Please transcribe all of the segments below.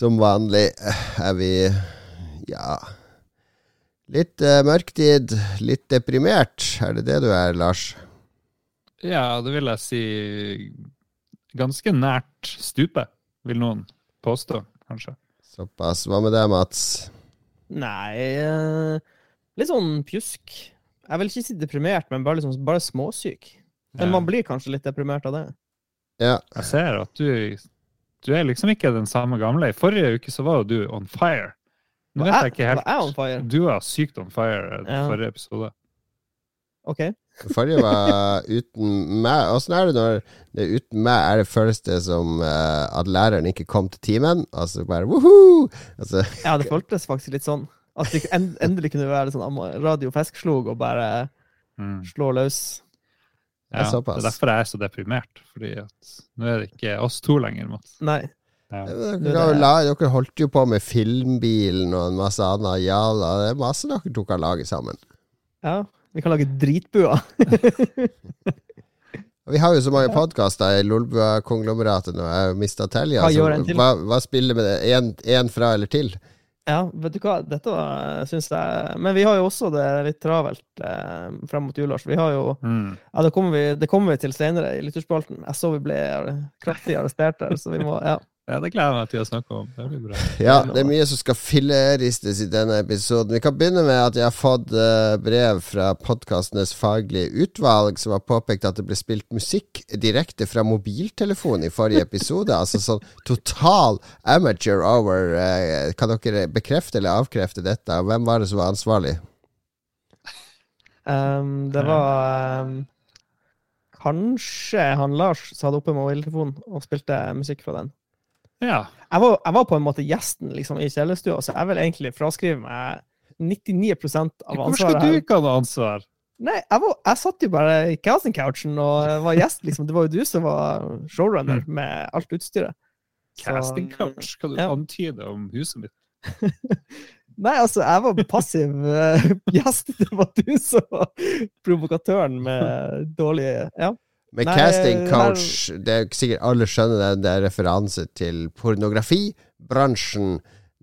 Som vanlig er vi ja litt uh, mørktid, litt deprimert. Er det det du er, Lars? Ja, det vil jeg si ganske nært stupet, vil noen påstå, kanskje. Såpass. Hva med deg, Mats? Nei uh, Litt sånn pjusk. Jeg vil ikke si deprimert, men bare, liksom, bare småsyk. Men Ja. man blir kanskje litt deprimert av det. Ja. Jeg ser at du, du er liksom ikke den samme gamle. I forrige uke så var jo du on fire. Nå vet jeg ikke Var jeg on fire? Du var sykt on fire i Ja. forrige episode. OK. Forrige var uten meg. Åssen er det når det er uten meg? Er det føles det som eh, at læreren ikke kom til timen? Altså bare woho! Altså, Ja, det føltes faktisk litt sånn. At det endelig kunne være sånn Radio Fisk Feskslog og bare Mm. slå løs. Ja, det er derfor jeg er så deprimert. Fordi at nå er det ikke oss to lenger, Mats. Nei. Ja. dere, er- dere holdt jo på med Filmbilen og en masse annet jala. Det er masse dere tok av lage sammen. Ja. Vi kan lage dritbuer. Vi har jo så mange podkaster i Lolbua-konglomeratet nå. Jeg har mista til. Hva, hva spiller med det? Én fra eller til? Ja, vet du hva, dette var, syns jeg Men vi har jo også det litt travelt eh, frem mot jul. Lars. Vi har jo Mm. Ja, det kommer vi, det kommer vi til senere i lytterspalten. Jeg så vi ble kraftig arrestert der, så vi må Ja. Ja, det gleder jeg meg til å snakke om. Det blir bra. Ja, det er mye som skal filleristes i denne episoden. Vi kan begynne med at jeg har fått eh, brev fra podkastenes faglige utvalg, som har påpekt at det ble spilt musikk direkte fra mobiltelefon i forrige episode. altså sånn total amateur hour. eh, kan dere bekrefte eller avkrefte dette? Og Hvem var det som var ansvarlig? Um, det var um, kanskje han Lars som hadde oppe mobiltelefonen og spilte musikk fra den. Ja. Jeg var, jeg var på en måte gjesten liksom, i kjellerstua, så jeg vil egentlig fraskrive meg 99% av Hvorfor ansvaret. skal du ikke ha ansvar? Nei, jeg, var, jeg satt jo bare i casting couchen og var gjest, liksom. Det var jo du som var showrunner med alt utstyret. Casting-couch? Kan du Ja. antyde om huset mitt? Nei, altså, jeg var passiv eh, gjest. Det var du som var provokatøren med dårlige Ja. Med Nei, casting her- coach, det er sikkert alle skjønner det, det er referanse til pornografibransjen,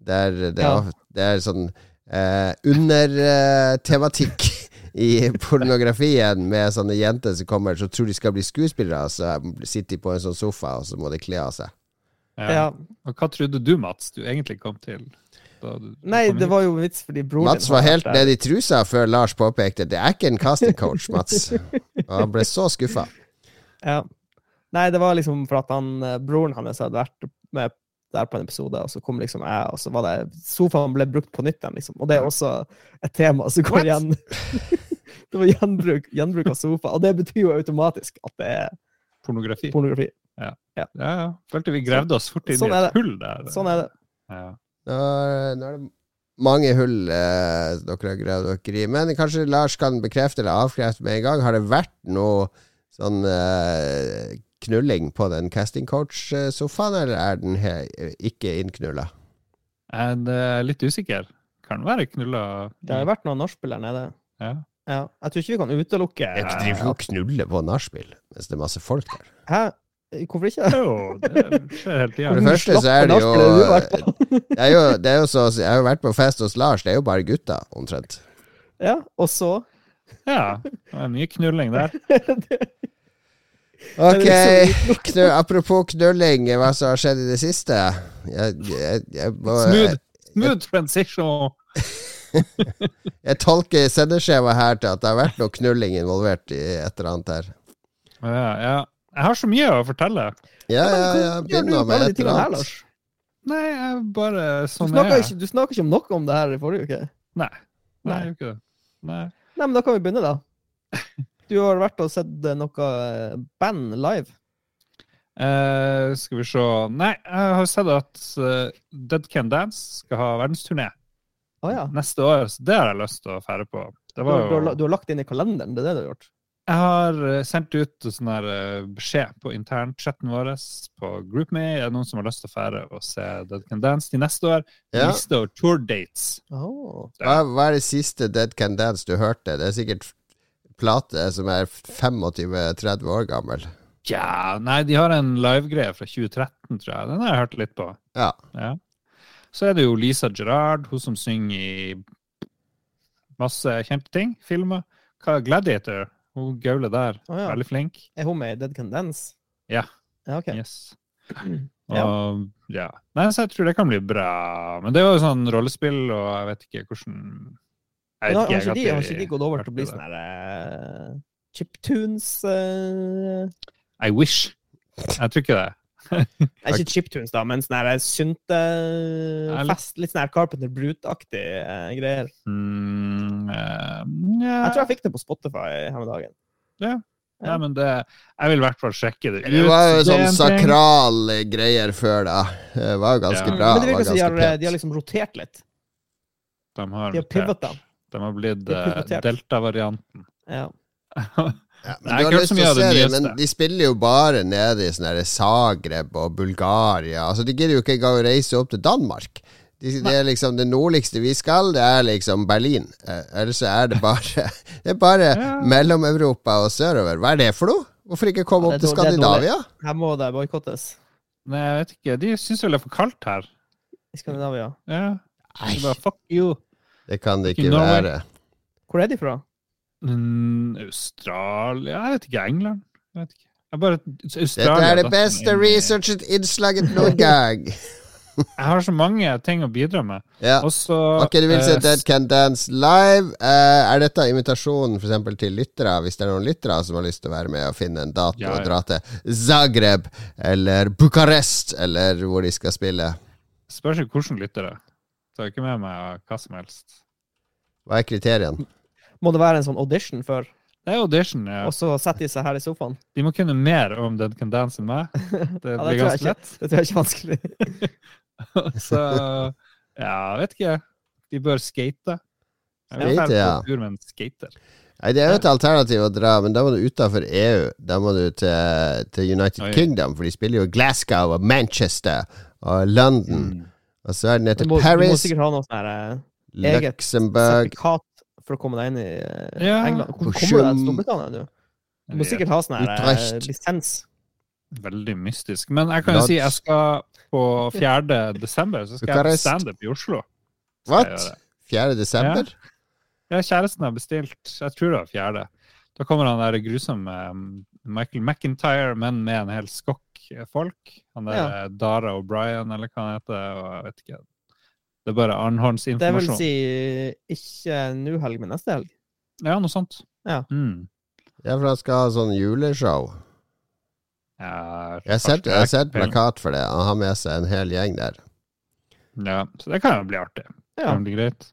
der det, Ja. er, det er sånn eh, undertematikk i pornografien med sånne jenter som kommer så tror de skal bli skuespillere, så sitter de på en sånn sofa, og så må de kle av seg. ja. Og hva trodde du, Mats, du egentlig kom til? du- Nei, det var jo vits fordi broren Mats var helt nede i trusa før Lars påpekte det er ikke en casting coach, Mats. Og han ble så skuffa. Ja. Nei, det var liksom for at han, eh, broren hans hadde vært med der på en episode, og så kom liksom jeg, og så var det Sofaen ble brukt på nytt igjen, liksom. Og det er også et tema som går What? igjen. det var gjenbruk, gjenbruk av sofa, og det betyr jo automatisk at det er Pornografi. pornografi. Ja, ja. Følte vi gravde oss fort inn Sånn i et hull der. Sånn er det. Ja. Nå nå er det mange hull eh, dere har gravd dere i. Men kanskje Lars kan bekrefte eller avkrefte med en gang. Har det vært noe sånn uh, knulling på den casting coach-sofaen, eller er den he ikke innknulla? Jeg er litt usikker. Kan være knulla Det har jo vært noen nachspiel der nede. ja. Ja. Jeg tror ikke vi kan utelukke Jeg driver ikke og knuller på nachspiel mens det er masse folk der. Hæ? Hvorfor ikke? Jo, det skjer hele For det første så er det jo. Det er jo, det er jo så Jeg har jo vært på fest hos Lars, det er jo bare gutter, omtrent. Ja, og så Ja, det er mye knulling der. Ok, liksom- apropos knulling, hva som har skjedd i det siste? Jeg, jeg, jeg, må, Smooth, smooth transition. jeg tolker sendeskjemaet her til at det har vært noe knulling involvert i et eller annet her. Ja, ja. Jeg har så mye å fortelle. Ja, ja, ja, du begynn nå med et eller annet. Nei, jeg bare Du sånn snakker, er ikke, du snakker ikke om noe om det her i forrige uke. Nei. Nei, Nei. ikke det. Nei. Nei, men da kan vi begynne, da. Du har vært og sett eh, noe eh, band live. Uh, skal vi se Nei, jeg har sett at uh, Dead Can Dance skal ha verdensturné oh, ja. neste år, så det har jeg lyst til å fære på. Det Du, var har- du, har, jo du har lagt det inn i kalenderen, det er det du har gjort? Jeg har sendt ut sånn her beskjed på internchatten vår på GroupMe. Er det noen som har lyst til å fære og se Dead Can Dance til neste år? Ja. Liste over tour dates. Oh. Hva, hva er det siste Dead Can Dance du hørte? Det er sikkert plate som er 25-30 år gammel. Ja, nei, de har en livegreie fra 2013, tror jeg. Den har jeg hørt litt på. Ja. Ja. Så er det jo Lisa Gerrard, hun som synger i masse kjente ting. Filmer. Hva Gladiator? Hun gaule der. oh, ja. Veldig flink. Er hun med i Dead Can Dance? Ja. Ja, ok. Yes. Ja. Og, ja. Nei, så jeg tror det kan bli bra. Men det er jo sånn rollespill, og jeg vet ikke hvordan jeg har, har, ikke de, har ikke de gått over til å bli sånn her uh, chiptunes uh. I wish. Jeg tror ikke det. Ikke chiptunes, da, men sånn her syntefest. Litt sånn her Carpenter Brute-aktig eh, greier. Mm, uh, yeah. Jeg tror jeg fikk det på Spotify her om dagen. Ja. Ja, men det Jeg vil i hvert fall sjekke det ut. Det var jo sånn sakral greier før, da. Det var jo ganske Ja. bra. men det virker som de har, de har liksom rotert litt. De har, De har pivota. De har blitt De eh. Delta-varianten. Ja. Ja, men Nei, du har lyst til å se dem, men de spiller jo bare nede i sånne Zagreb og Bulgaria. Altså, De gidder jo ikke engang å reise opp til Danmark. De, det er liksom Det nordligste vi skal, det er liksom Berlin. Eh, ellers så er det bare Det er bare Ja. Mellom-Europa og sørover. Hva er det for noe? Hvorfor ikke komme Ja, opp til. Skandinavia? Her må det boikottes Nei, jeg vet ikke. De syns vel det er for kaldt her. i Skandinavia. Ja. Nei, bare, fuck you. Det kan det Ikke Norway. være. Hvor er de fra? Mm, Australia Jeg vet ikke. England? Jeg vet ikke. Jeg bare, Dette er det beste meg inn i- researchet innslaget noen gang. Jeg har så mange ting å bidra med. Ja. Også, Ok, du vil se uh, Dead Can Dance live. Uh, er dette invitasjonen for eksempel til lyttere, hvis det er noen lyttere som har lyst til å være med og finne en dato Ja, ja. og dra til Zagreb eller Bucarest, eller hvor de skal spille? Spørs ikke hvordan lyttere. Tar ikke med meg hva som helst. Hva er kriteriene? Må det være en sånn audition før, Det er audition. Ja. og så setter de seg her i sofaen? De må kunne mer om den Can Dance enn meg. Det Ja, det blir ganske lett. Det tror jeg ikke er vanskelig. Så ja, vet ikke. De bør skate. Skate, ja. tur med en skater. Nei, Det er jo et alternativ å dra, men da må du utafor EU. Da må du til, til United Oi. Kingdom, for de spiller jo Glasgow og Manchester og London. Mm. Og så er den etter må, du må sikkert ha noe sånn her eh, eget sertifikat for å komme deg inn i eh, Ja. England. Hvor kommer du deg til Storbritannia, du? Du må sikkert ha sånn her eh, Utrecht. lisens. Veldig mystisk. Men jeg kan jo si jeg skal på 4. desember så skal jeg på Bucarest. standup i Oslo. What? 4. desember? Ja, kjæresten har bestilt. Jeg tror det var 4. Da kommer han der grusomme um, Michael McIntyre, men med en hel skokk folk. Han der Ja. eh, Dara O'Brien, eller hva han heter. Og jeg vet ikke. Det er bare Det vil si ikke nå helg, men neste helg. Ja, noe sånt. Ja. Mm. Ja, for han skal ha sånn juleshow. Ja, Jeg har sett, jeg plakat for det. Han har med seg en hel gjeng der. Ja, så det kan jo bli artig. Det kan bli greit.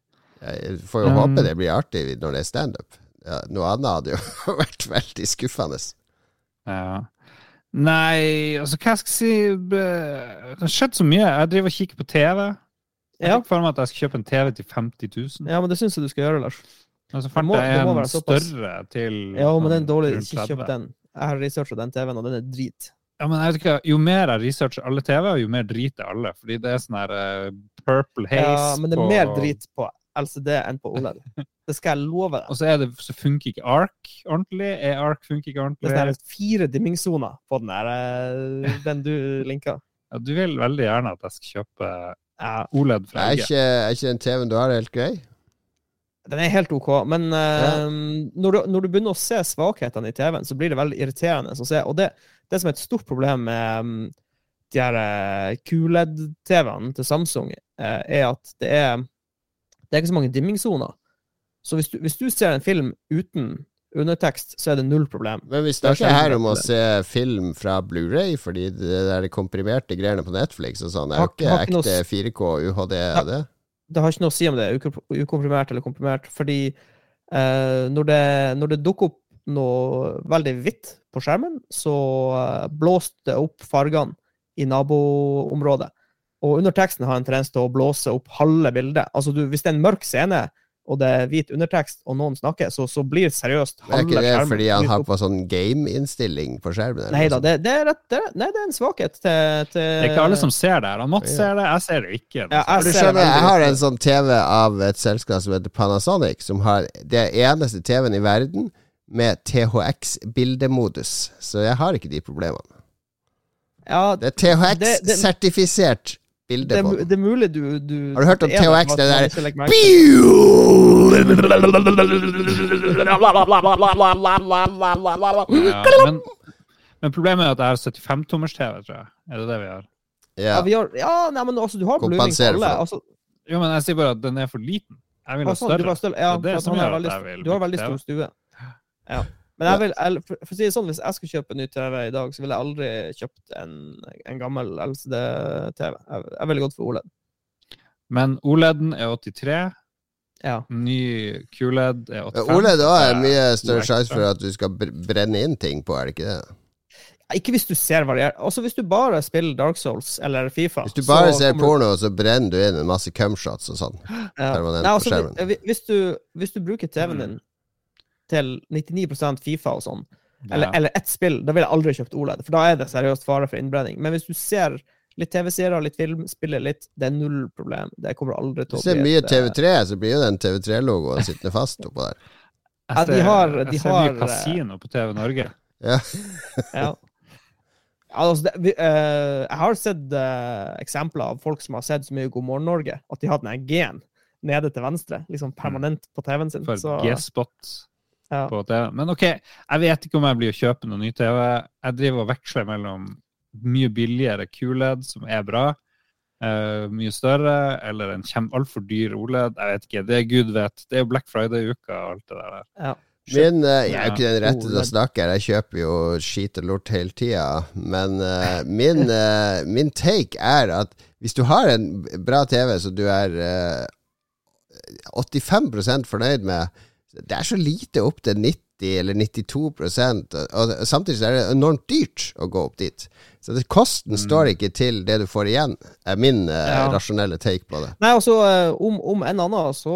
Jeg får jo Um, håpe det blir artig når det er standup. Ja, noe annet hadde jo vært veldig skuffende. Ja. Nei, altså hva skal jeg si Det har skjedd så mye. Jeg driver og kikker på TV. Jeg Ja. fikk for meg at jeg skal kjøpe en TV til 50 000. ja, men det syns jeg du skal gjøre, Lars. Men så fant jeg en større til Ja, men den er dårlig. Ikke kjøp den. Jeg har researcha den TV-en, og den er drit. Ja, men jeg vet ikke, Jo mer jeg researcher alle TV, jo mer drit er alle. Fordi det er sånn her uh, purple haze Ja, men det er mer drit på LCD enn på OLED. Det skal jeg love deg. Og så, er det, så funker ikke ARK ordentlig. Er ARK funker ikke ordentlig. Det er sånn fire dimmingssoner på den der, eh, den du linka. Ja, du vil veldig gjerne at jeg skal kjøpe Ja, OLED fra Er ikke, er ikke den TV-en du har, helt grei? den er helt OK, men eh, når, du, når du begynner å se svakhetene i TV-en, så blir det veldig irriterende å se. Og det, det som er et stort problem med um, de her eh, QLED-TV-ene til Samsung, uh, er at det er, det er ikke så mange dimmingsoner. Så hvis du, hvis du ser en film uten undertekst, så er det null problem. Men vi snakker er her om å se film fra Blu-ray, fordi det der komprimerte greiene på Netflix og sånn er jo ikke noe ekte 4K UHD. Er det? det har ikke noe å si om det er ukomprimert eller komprimert, fordi eh, når, det, når det dukker opp noe veldig hvitt på skjermen, så eh, blåser det opp fargene i naboområdet. Og underteksten har en tendens til å blåse opp halve bildet. Altså du, Hvis det er en mørk scene, og det er hvit undertekst, og noen snakker, så, så blir seriøst halve skjermen er ikke det fordi han har på sånn game-innstilling på skjermen? Nei da, det, det, er rett, det, nei, det er en svakhet til, til Det er ikke alle som ser det. Han Mats Ja. ser det, jeg ser det ikke. Ja, jeg du ser skjønner, jeg har en sånn TV av et selskap som heter Panasonic, som har det eneste TV-en i verden med THX-bildemodus. Så jeg har ikke de problemene. Ja, Det er Det- det- THX-sertifisert bilde det, på den. det er mulig du, du Har du hørt om THX, det der-. Ja, men, men problemet er at jeg har 75-tommers-TV, tror jeg. Er det det vi har? Ja. Ja, vi har, ja nei, men altså, du har bluring på for alle. det. Altså, Jo, men jeg sier bare at den er for liten. Jeg vil ha altså, større. er du har veldig stor stue. Ja. Men jeg vil, jeg, for, for å si det sånn, hvis jeg skulle kjøpe en ny TV i dag, så ville jeg aldri kjøpt en, en gammel LCD-TV. Jeg, jeg ville gått for OLED. Men OLED-en er 83. Ja. Ny QLED er 85. OLED også er mye større sjanse for at du skal brenne inn ting på, er det ikke det? Ikke hvis du ser variert. Også hvis du bare spiller Dark Souls eller Fifa Hvis du bare ser porno, så brenner du inn en masse cumshots og sånn. Ja. permanent Nei, på altså, skjermen. hvis- hvis, du, hvis du bruker TV-en din til 99% Fifa og sånn, eller, Ja. eller ett spill, da ville jeg aldri kjøpt OLED, for da er det seriøst fare for innbrenning. Men hvis du ser litt TV-serier, litt film, spiller litt, det er null problem. Det kommer aldri til Hvis å det er bli mye eh, TV3, så blir jo den TV3-logoen sittende fast oppå der. Jeg Ja, de ser, har- jeg de ser har, mye kasino på TV Norge. Ja. Ja. Ja, altså, det, vi, uh, jeg har sett uh, eksempler av folk som har sett så mye God morgen Norge, at de har den G-en nede til venstre, liksom permanent på TV-en sin. For G-spot ja. på TV. Men OK, jeg vet ikke om jeg blir å kjøpe noen ny TV. Jeg driver og veksler mellom mye billigere QLED, som er bra, uh, mye større, eller en altfor dyr OLED. Jeg vet ikke. Det er Gud vet. Det er jo Black Friday-uka og alt det der. ja. Min, eh, jeg er jo ikke den rette til å snakke her, jeg kjøper jo skit og lort hele tida. Men uh, min, min take er at hvis du har en bra TV som du er eh, 85% fornøyd med, det er så lite opp til 90 eller 92 og samtidig så er det enormt dyrt å gå opp dit. Så det, kosten står ikke til det du får igjen, er min Ja. rasjonelle take på det. Nei, altså, eh, om, om en annen, så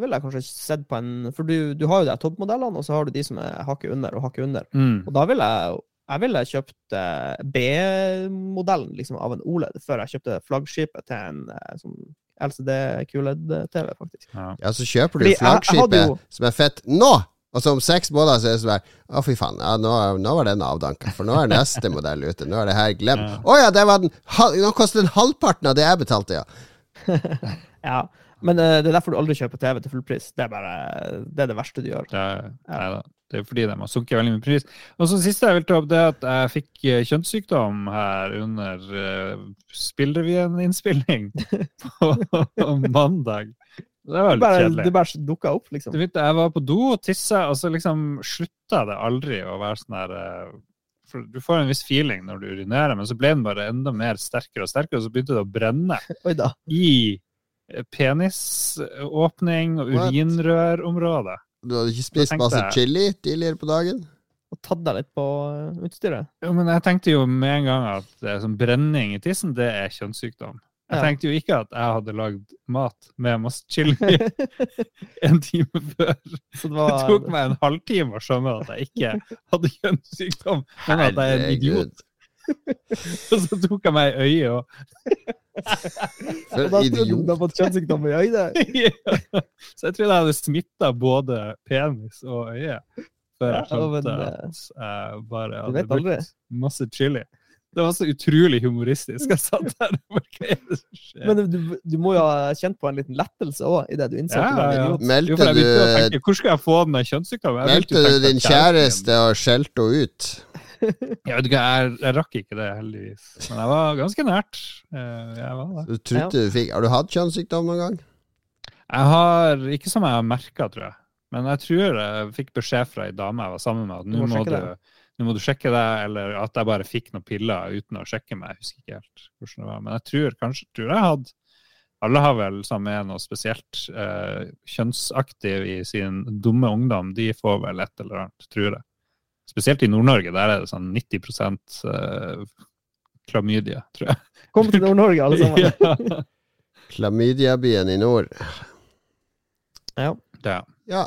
ville jeg kanskje sett på en For du, du har jo de toppmodellene, og så har du de som er hakket under og hakket under. Mm. Og da ville jeg jeg ville kjøpt eh, B-modellen liksom, av en OLED før jeg kjøpte flaggskipet til en sånn LCD QLED-TV, faktisk. Ja. Ja, så kjøper du Fordi flaggskipet jo- som er fett nå! Og så om seks måneder så er det sånn her Å, fy faen. Ja, nå, nå var den avdanka. For nå er neste modell ute. Nå er det her glemt. Ja. Å ja, det var den Nå koster den halvparten av det jeg betalte, ja. Ja, Men uh, det er derfor du aldri kjøper TV til fullpris. Det er bare det, er det verste du gjør. Det, neida, det er fordi de har sunket veldig mye pris. Og så siste jeg vil ta opp, det er at jeg fikk eh, kjønnssykdom her under uh, Spillrevyen-innspilling på, mandag. Det var litt bare, kjedelig. Det bare dukka opp, liksom. Du vet, jeg var på do og tissa, og så liksom slutta det aldri å være sånn her eh, for Du får en viss feeling når du urinerer, men så ble den bare enda mer sterkere og sterkere, og så begynte det å brenne i eh, penisåpning og urinrørområde. Du hadde ikke spist tenkte masse chili tidligere på dagen? Og tatt deg litt på eh, utstyret. Jo, men jeg tenkte jo med en gang at det er sånn brenning i tissen, det er kjønnssykdom. Jeg Ja. tenkte jo ikke at jeg hadde lagd mat med masse chili en time før. Så det Det tok meg en halvtime å skjønne at jeg ikke hadde kjønnssykdom, men at jeg er en idiot. Og så tok jeg meg i øyet og For du idiot. du hadde fått i øyet. ja. Så jeg trodde jeg hadde smitta både penis og øye. Før jeg Ja, skjønte eh, at jeg bare hadde brukt masse chili. Det var så utrolig humoristisk. Jeg satt der og Hva er det som skjer? Men du, du må jo ha kjent på en liten lettelse òg, idet du innså at du var. Meldte Jo, du- tenke, Hvor skal jeg få den kjønnssykdommen? Meldte du din kjæreste og skjelte henne ut? Jeg vet ikke, jeg, jeg rakk ikke det, heldigvis. Men jeg var ganske nært. Eh, Jeg var det. Du trodde du fikk Har du hatt kjønnssykdom noen gang? Jeg har Ikke som jeg har merka, tror jeg. Men jeg tror jeg fikk beskjed fra ei dame jeg var sammen med, at nå må må, du, nå må du sjekke deg, eller at jeg bare fikk noen piller uten å sjekke meg. Jeg husker ikke helt hvordan det var. Men jeg tror kanskje tror jeg hadde Alle har vel som er noe spesielt eh, kjønnsaktiv i sin dumme ungdom. De får vel et eller annet, tror jeg. Spesielt i Nord-Norge. Der er det sånn 90 eh, klamydia, tror jeg. Kom til Nord-Norge, alle sammen. ja. Klamydiabyen i nord. Ja. Det. Ja,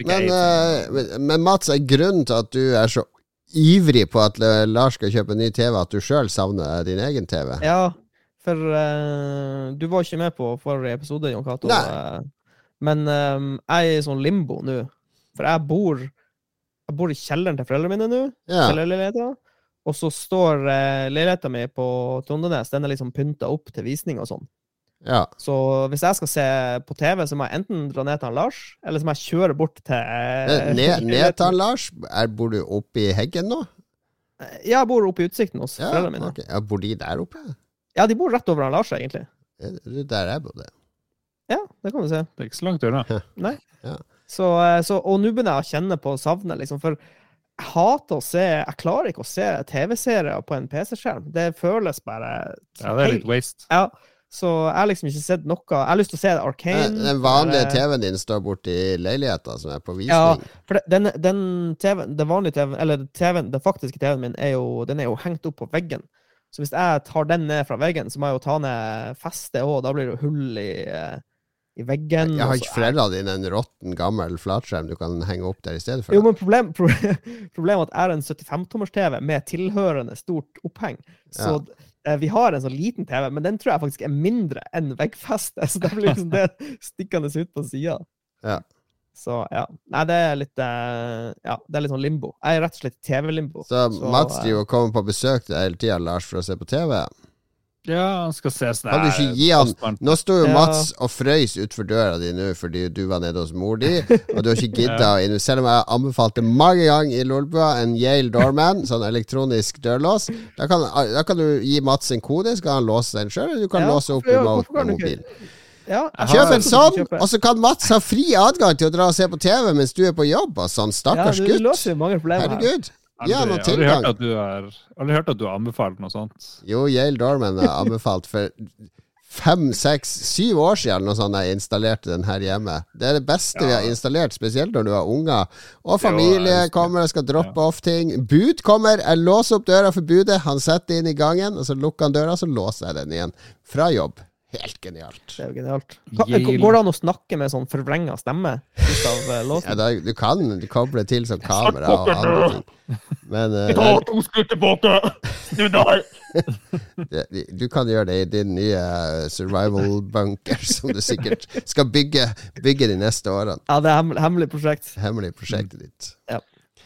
jeg men, eh, men, Mats, er grunnen til at du er så ivrig på at Lars skal kjøpe ny TV, at du sjøl savner din egen TV? Ja, for uh, du var ikke med på forrige episode, Jon Cato. Men um, jeg er i sånn limbo nå. For jeg bor Jeg bor i kjelleren til foreldrene mine nå. Ja. Og så står eh, leiligheta mi på Trondenes, den er liksom pynta opp til visning og sånn. Ja. Så hvis jeg skal se på TV, så må jeg enten dra ned til han Lars, eller så må jeg kjøre bort til eh, Ned, ned til han Lars. Er, bor du oppe i Heggen nå? Ja, jeg bor oppe i utsikten hos Ja, foreldrene mine. Okay. ja, Bor de der oppe? Ja, de bor rett over han Lars, egentlig. Det er der jeg bodde. Ja, det kan du se. Det er ikke så langt unna. Nei. Ja. Så, eh, så, og nå begynner jeg å kjenne på savnet, liksom. For jeg hater å se Jeg klarer ikke å se TV-serier på en PC-skjerm. Det føles bare Ja, det er litt waste. Ja, så jeg har liksom ikke sett noe Jeg har lyst til å se Arcane. Den, vanlige TV-en din står borti leiligheta, som er på visning? Ja, for den, den TV, den vanlige TV-en, eller TV-en, den faktiske TV-en min, er jo, den er jo hengt opp på veggen. Så hvis jeg tar den ned fra veggen, så må jeg jo ta ned festet òg. Da blir det jo hull i, eh, i veggen. Jeg har ikke foreldra dine en råtten, gammel flatskjerm du kan henge opp der i stedet for? Jo, men problem, pro, problemet er at jeg har en 75-tommers-TV med tilhørende stort oppheng. Så eh, vi har en sånn liten TV, men den tror jeg faktisk er mindre enn veggfestet. Så det blir liksom det stikkende ut på sida. Ja. Så ja. Nei, det er litt eh, Ja, det er litt sånn limbo. Jeg er rett og slett TV-limbo. Så Mats eh, driver og kommer på besøk deg hele tida, Lars, for å se på TV. Ja, han skal se sånn Kan du ikke gi han. Nå sto jo Ja. Mats og frøys utfor døra di nå fordi du var nede hos mor di, og du har ikke gidda å inn- Selv om jeg anbefalte mange ganger i Lolbua en Yale Doorman, sånn elektronisk dørlås, da kan, da kan du gi Mats en kode, så kan han låse den sjøl, eller du kan Ja, låse opp ja, remote hvorfor kan med du ikke? mobil. Ja, Kjøp en sånn, og så kan Mats ha fri adgang til å dra og se på TV mens du er på jobb. Og sånn, stakkars ja, du gutt. Herregud. Aldri, aldri, hørt at du har, aldri hørt at du har anbefalt noe sånt. Jo, Yale Dorman er anbefalt for fem, seks, syv år siden noe sånt jeg installerte den her hjemme. Det er det beste vi har installert, spesielt når du har unger. Og familie jo, kommer og skal droppe off ting. Bud kommer, jeg låser opp døra for budet, han setter inn i gangen, og så lukker han døra, så låser jeg den igjen. Fra jobb. Helt genialt. Det er jo genialt. Ka- Går det an å snakke med sånn forvrenga stemme ut av låten? Ja, da, du kan du kobler til som kamera og andre ting. Men tar to skritt tilbake! Du der! du kan gjøre det i din nye eh, survival bunker, som du sikkert skal bygge, bygge de neste årene. Ja, det er hemmelig, prosjekt. Hemmelig prosjektet ditt.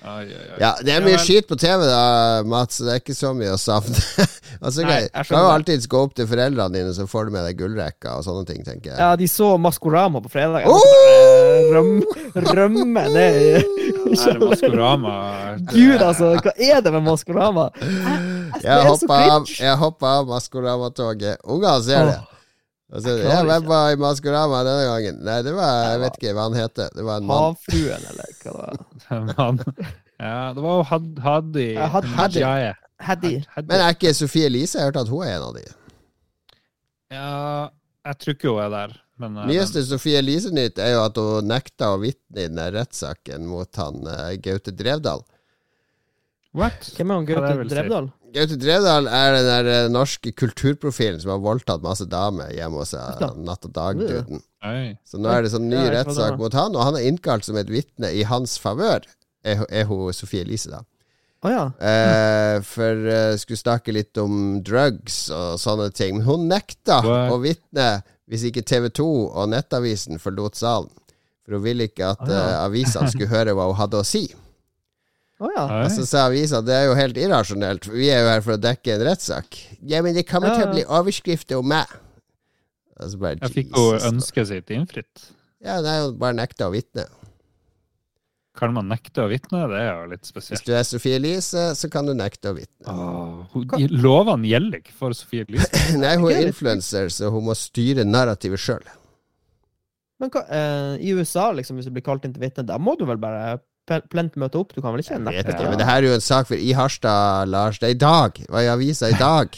Ai, ai, ai. Ja, det er Ja, mye skit på TV da, Mats. Det er ikke så mye å savne. altså, Nei, okay, du kan jo alltids gå opp til foreldrene dine, så får du med deg gullrekka og sånne ting, tenker jeg. Ja, de så Maskorama på fredag. Oh! måtte Røm, rømme ned Er det Maskorama? Gud, altså! Hva er det med Maskorama? Jeg, jeg, Jeg hoppa av, Maskorama-toget. Ungene ser det. Altså, jeg jeg, ikke. var i Maskorama denne gangen? Nei, det var Jeg vet ikke hva han heter. Det var en mann. Havfruen, eller hva det var. Ja, det var jo Haddy. Had-. Haddy. Men er ikke Sofie Elise? Jeg har hørt at hun er en av de. Ja, jeg tror ikke hun er der. Men, eh, Nyeste Sofie Elise-nytt er jo at hun nekta å vitne i den rettssaken mot han uh, Gaute Drevdal. What? Hvem er han Gaute? Drevdal? Gaute Drevdal er den der eh, norske kulturprofilen som har voldtatt masse damer hjemme hos Natt og dag-duden. Så nå er det sånn ny Ja, rettssak mot han, og han er innkalt som et vitne i hans favør. Er, er hun Sofie Elise, da. Oh, ja. Eh, for uh, skulle snakke litt om drugs og sånne ting. Men hun nekta What? å vitne hvis ikke TV 2 og Nettavisen forlot salen. For hun ville ikke at ja. eh, avisene skulle høre hva hun hadde å si. Å ja. Oi. Og så sa avisa det er jo helt irrasjonelt, for vi er jo her for å dekke en rettssak. Ja, men det kommer til å bli overskrifter om meg. Og så bare, Jeg fikk jo ønsket sitt innfridd. Ja, det er jo bare nekta å vitne. Kan man nekte å vitne? Det er jo litt spesielt. Hvis du er Sofie Elise, så kan du nekte å vitne. Åh, Lovene gjelder ikke for Sofie Elise. Nei, hun er er influenser, så hun må styre narrativet sjøl. Men hva, eh, i USA, liksom, hvis du blir kalt inn til vitne, da må du vel bare plent møte opp? Du kan vel ikke Jeg det? men det her er jo en sak for i Harstad, Lars. Det er i dag. Hva er i avisa i dag?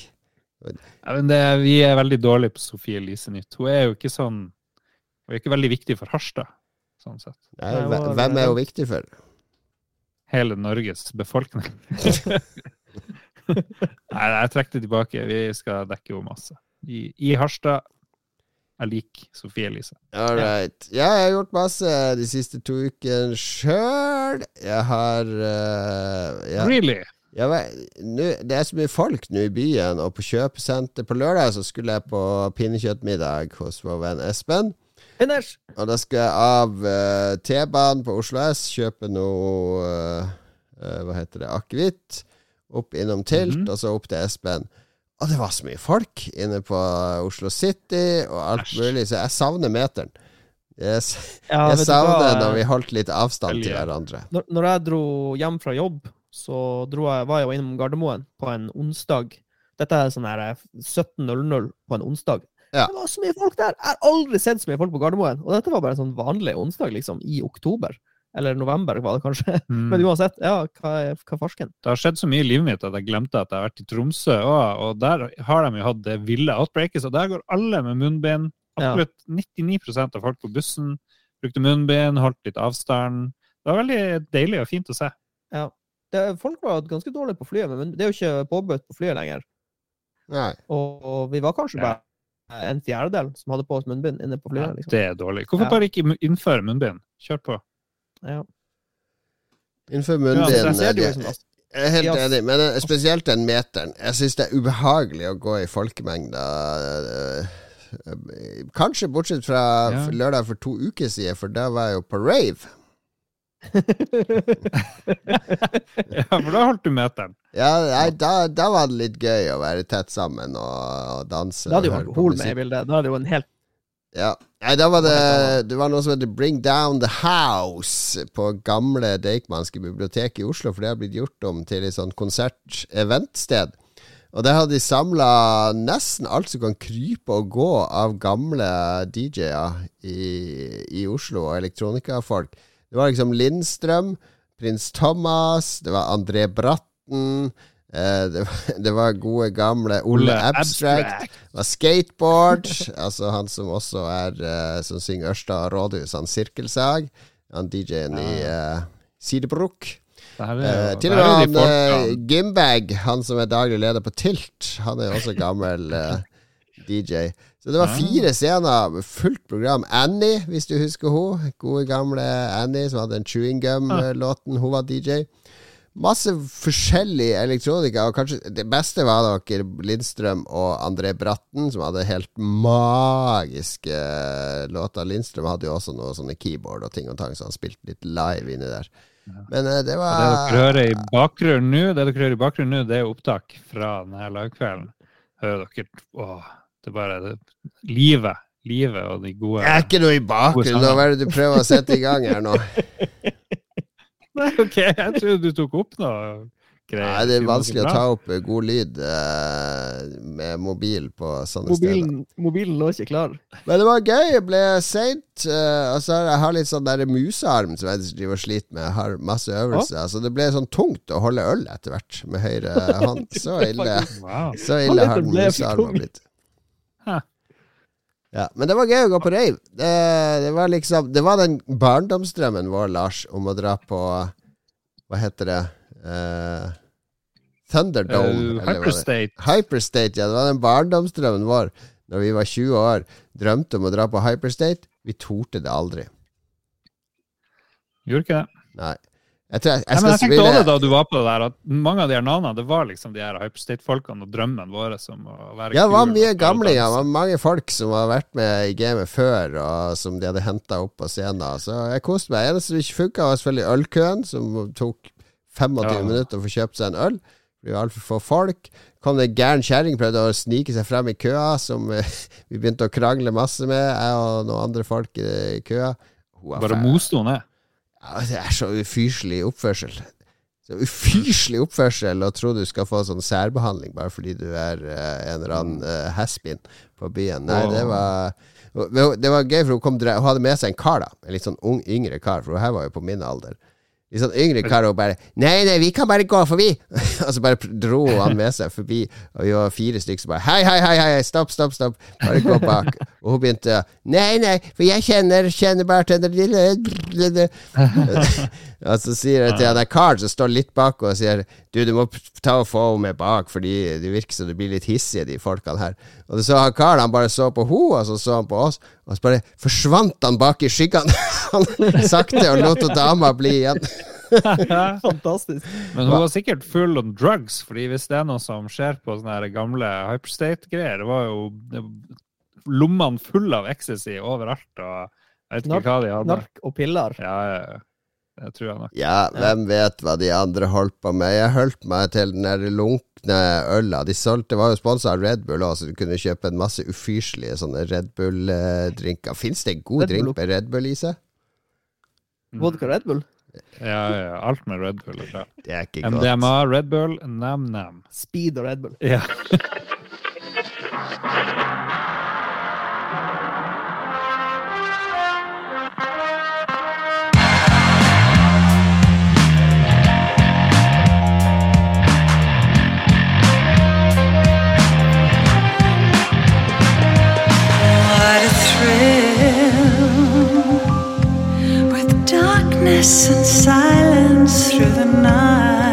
Ja, men det, vi er veldig dårlige på Sofie Elise Nytt. Hun er jo ikke sånn Hun er ikke veldig viktig for Harstad, sånn sett. Nei, hvem er hun viktig for? Hele Norges befolkning. Nei, jeg trekker det tilbake. Vi skal dekke henne masse. I, I Harstad er lik Sofie Elise. All right. Ja, jeg har gjort masse de siste to ukene sjøl. Jeg har uh, jeg, Really? Jeg nu, det er så mye folk nå i byen, og på kjøpesenter På lørdag så skulle jeg på pinnekjøttmiddag hos vår venn Espen. Finish! Og da skal jeg av uh, T-banen på Oslo S, kjøpe noe uh, uh, Hva heter det? Akevitt. opp innom Tilt, Mhm. og så opp til Espen. Og det var så mye folk inne på Oslo City og alt Æsj. mulig, så jeg savner meteren. Jeg, s- Ja, jeg savner når vi holdt litt avstand til hverandre. når, når jeg dro hjem fra jobb, så dro jeg, var jeg jo innom Gardermoen på en onsdag. Dette er sånn her eh, 17.00 på en onsdag. Ja. Det var så mye folk der! Jeg har aldri sett så mye folk på Gardermoen. Og dette var bare en sånn vanlig onsdag, liksom, i oktober. Eller november, var det kanskje. Mm. Men uansett, ja, hva er, hva er farsken? Det har skjedd så mye i livet mitt at jeg glemte at jeg har vært i Tromsø òg, og der har de jo hatt det ville outbreaket, så der går alle med munnbind. Ja. Absolutt 99% av folk på bussen brukte munnbind, holdt litt avstand. Det var veldig deilig og fint å se. Det, folk var ganske dårlige på flyet, men det er jo ikke påbudt på flyet lenger. Nei. Og, og vi var kanskje Ja. bare en fjerdedel som hadde på oss munnbind inne på Ja, flyet. Liksom. det er dårlig. Hvorfor Ja. bare ikke innføre munnbind? Kjør på. Ja. Innfør Ja, munnbind Ja, jeg er helt enig, men eh, spesielt den meteren. Jeg syns det er ubehagelig å gå i folkemengder. Eh, Kanskje bortsett fra Ja. lørdag for to uker siden, for da var jeg jo på rave. Ja, for da holdt du meteren. Ja, nei, da, da var det litt gøy å være tett sammen og, og danse. Da hadde jo alkohol med i bildet. Da hadde jo en helt Ja. Nei, da var det Det var noe som heter Bring Down The House på gamle Deichmanske bibliotek i Oslo, for det har blitt gjort om til et sånt konsert-eventsted. Og der hadde de samla nesten alt som kan krype og gå av gamle DJ-er i, i Oslo, og elektronikafolk. Det var liksom Lindstrøm, Prins Thomas, det var André Bratten, eh, det, var, det var gode gamle Ole Abstract. Det var skateboard, altså han som også er eh, Som synger Ørsta Rådhus, han Sirkelsag. Han DJ-en i uh, Sidebruk. Eh, er jo, til og med han eh. Gimbag, han som er daglig leder på Tilt, han er også gammel eh, DJ. Så det var fire scener med fullt program. Annie, hvis du husker hun Gode gamle Annie som hadde den Chewing Gum-låten. Hun var DJ. Masse forskjellig elektronika, og kanskje det beste var dere Lindstrøm og André Bratten, som hadde helt magiske eh, låter. Lindstrøm hadde jo også noe sånne keyboard og ting og tang, så han spilte litt live inni der. Men det det Det dere hører i bakgrunnen nå, det dere hører i bakgrunnen nå, det er opptak fra denne lagkvelden. Hører dere Åh, det er bare det, livet. Livet og de gode Jeg er ikke noe i bakgrunnen. Hva er det du prøver å sette i gang her nå? Nei, OK, jeg trodde du tok opp noe greier. Nei, det er vanskelig å ta opp eh, god lyd eh, med mobil på sånne steder. Mobilen, mobilen lå ikke klar. Men det var gøy. Jeg ble seint. eh, og så har jeg har litt sånn der musearm som jeg driver og sliter med. Jeg har masse øvelser. Så det ble sånn tungt å holde øl etter hvert med høyre hånd. Så ille, Wow. så ille har den musearmen blitt. Hæ. Ja, men det var gøy å gå på rave. Det, det var liksom Det var den barndomsdrømmen vår, Lars, om å dra på Hva heter det? Eh, Thunderdome. Uh, Hyperstate. Hyperstate, ja. Det var den barndomsdrømmen vår Når vi var 20 år. Drømte om å dra på Hyperstate. Vi torde det aldri. Gjorde ikke det. Nei. Jeg, tror jeg, Nei, jeg men jeg tenkte også da du var på det der, at mange av de her navnene, det var liksom de her Hyperstate-folkene og drømmen vår som å være Ja, det var mye gamle, gamlinger. Det var mange folk som har vært med i gamet før, og som de hadde henta opp på scenen. Så jeg koste meg. Eneste som ikke funka, var selvfølgelig ølkøen, som tok 25 Ja. minutter å få kjøpt seg en øl. Det var altfor få folk. Kom det en gæren kjerring prøvde å snike seg frem i køa, som eh, vi begynte å krangle masse med, jeg og noen andre folk i, køa. Bare moste hun ned. Ja, det er så ufyselig oppførsel. Så ufyselig oppførsel å tro du skal få sånn særbehandling bare fordi du er uh, en eller annen uh, haspin på byen. Nei, det var Det var gøy, for hun, kom, hun hadde med seg en kar, da. En litt sånn ung, yngre kar, for hun her var jo på min alder. Litt sånn yngre kar bare 'Nei, nei, vi kan bare gå forbi!' og så bare dro han med seg forbi, og vi var fire stykker som bare 'Hei, hei, hei, hei, stopp, stopp, stopp!' Bare gå bak. Og hun begynte 'Nei, nei, for jeg kjenner, kjenner bartender Og så sier jeg til han karen som står litt bak og sier Du, du må ta og få henne med bak, fordi det virker som du blir litt hissig, de folkene her. Og så han karen han bare så på henne, og så så han på oss, og så bare forsvant han bak i skyggene. han sakte og lot dama bli igjen. Fantastisk. Men hun var sikkert full on drugs, fordi hvis det er noe som skjer på sånne her gamle Hyperstate-greier, det var jo lommene fulle av ecstasy overalt, og jeg vet ikke Nark- hva de hadde. Nark og piller. Ja, ja, ja. Det tror jeg nok. Ja, hvem vet hva de andre holdt på med. Jeg holdt meg til den der lunkne øla. De solgte, var jo sponsa av Red Bull òg, så du kunne kjøpe en masse ufyselige sånne Red Bull-drinker. Fins det en god Red Bull. drink med Red Bull i seg? Vodka Red Bull. Ja, ja, alt med Red Bull. Det er ikke godt. MDMA, Red Bull, nam-nam. Speed og Red Bull. Ja. and silence through the night.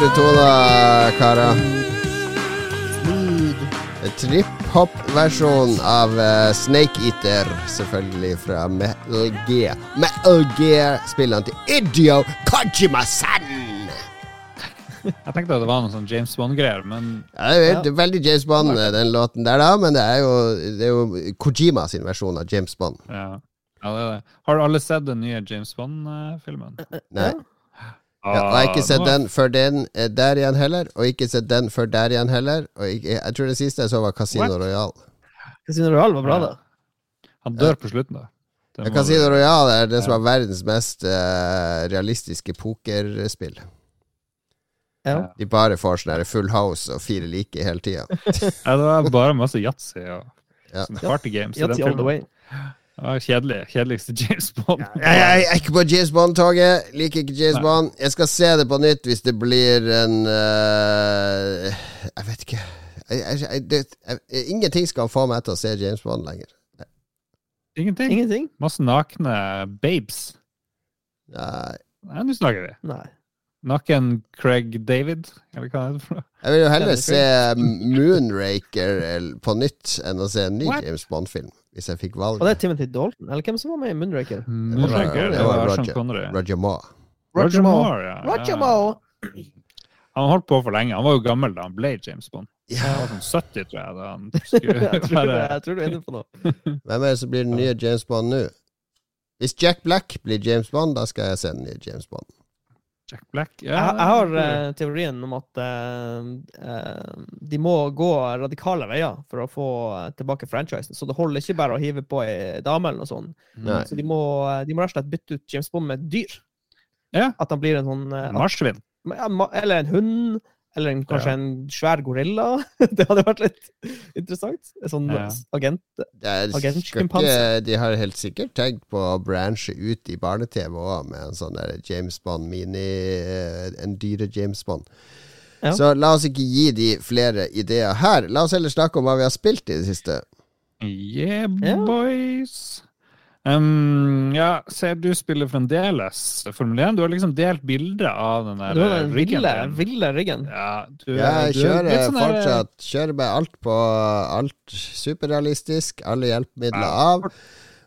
Det to, da, karer. Trip-hop-versjon av uh, Snake Eater, selvfølgelig fra Metal Gear. Metal Gear-spillene til Idio Kojima-san! Jeg tenkte at det var noe sånn James Bond-greier, men Ja, det er det er veldig James Bond, eh, den låten der, da, men det er jo, det er jo Kojima sin versjon av James Bond. ja. ja det er det. Har alle sett den nye James Bond-filmen? Nei. Ja, jeg har ikke sett den før den eh, der igjen heller, og ikke sett den før der igjen heller. Og ikke, jeg tror det siste jeg så, var Casino What? Royale. Casino Royale var bra, da. Han dør på slutten, da. Ja, Casino du- Royale er det som er verdens mest uh, realistiske pokerspill. Ja. De bare får sånn her full house og fire like hele tida. Ja, det var bare masse yatzy og Ja. party games. i den Yatzy all the way. Kjedelig. Kjedeligste James Bond. Jeg, jeg er ikke på James Bond-toget. Liker ikke James Nei. Bond. Jeg skal se det på nytt hvis det blir en uh, Jeg vet ikke. Jeg, jeg, jeg, det, jeg, ingenting skal få meg til å se James Bond lenger. Ingenting. Ingenting? Masse nakne babes. Nei. Nei, nå snakker vi. Nei. Naken Craig David, eller hva er det for noe? Jeg vil jo heller se Moonraker på nytt enn å se en ny What? James Bond-film. Hvis jeg fikk valget. Og det er Timothy Dalton? Eller hvem som var med i Moonraker? Moonraker, det det var Roger. Connery. Roger Moore. Roger Moore, ja. Roger ja. Moore! Han holdt på for lenge. Han var jo gammel da han ble James Bond. Ja. Han var sånn 70, tror jeg, da han skulle jeg, tror du, jeg tror du er inne på noe. Hvem er det som blir den nye James Bond nå? Hvis Jack Black blir James Bond, da skal jeg se den nye James Bond. Jack Black. Jeg, Ja, jeg har uh, teorien om at uh, eh, de må gå radikale veier for å få tilbake franchisen. Så det holder ikke bare å hive på ei dame eller noe sånt. Nei. Så de må, de må rett og slett bytte ut James Bond med et dyr. Ja. At han blir en sånn uh, Marsvin. ja, ma- Eller en hund. Eller en, kanskje Ja. en svær gorilla. det hadde vært litt interessant. En sånn Ja. agent. Agentsjimpanse. de har helt sikkert tenkt på å branche ut i barne-TV òg, med en sånn der James Bond mini eh, En dyre James Bond. Ja. Så la oss ikke gi de flere ideer her. La oss heller snakke om hva vi har spilt i det siste. Yeah, Ja. boys. Um, ja, ser du spiller fremdeles Formel 1. Du har liksom delt bilde av den der har den riggen ville, ville riggen. Ja, du, Jeg du er kjører sånn fortsatt. der- Kjører med alt på alt superrealistisk. Alle hjelpemidler Ja. av.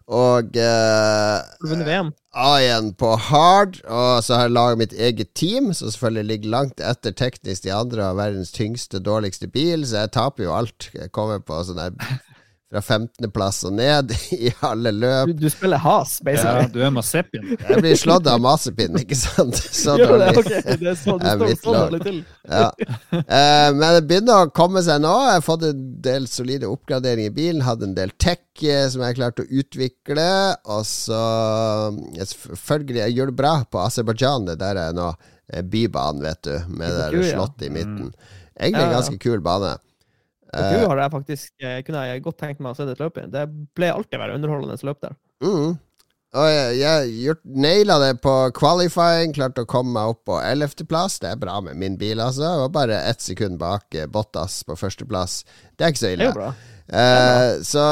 Og eh, Har du vunnet VM? A1 på hard, og så har jeg laget mitt eget team, som selvfølgelig ligger langt etter teknisk de andre av verdens tyngste, dårligste bil, så jeg taper jo alt. Jeg kommer på sånn der fra 15.-plass og ned i alle løp. Du, du spiller has, Ja, basically. du er Masepin. Jeg blir slått av Masepin, ikke sant? Så dårlig. det? dårlig. Det er så, du står lag. dårlig til. Ja. Eh, men det begynner å komme seg nå. Jeg har fått en del solide oppgraderinger i bilen. Hadde en del tech eh, som jeg klarte å utvikle. Og så eh, Selvfølgelig, jeg gjør det bra på Aserbajdsjan, det der er nå. eh, Bybanen, vet du, med det der slottet i midten. Egentlig en ganske kul bane. Og Eh, har jeg faktisk eh, kunne jeg godt tenkt meg å se det løpet. Det ble alltid være underholdende løp der. Mm. Og jeg, jeg naila det på qualifying, klarte å komme meg opp på 11.-plass. Det er bra med min bil, altså. Og bare ett sekund bak eh, Bottas på førsteplass. Det er ikke så ille. Det er jo bra. Eh, så,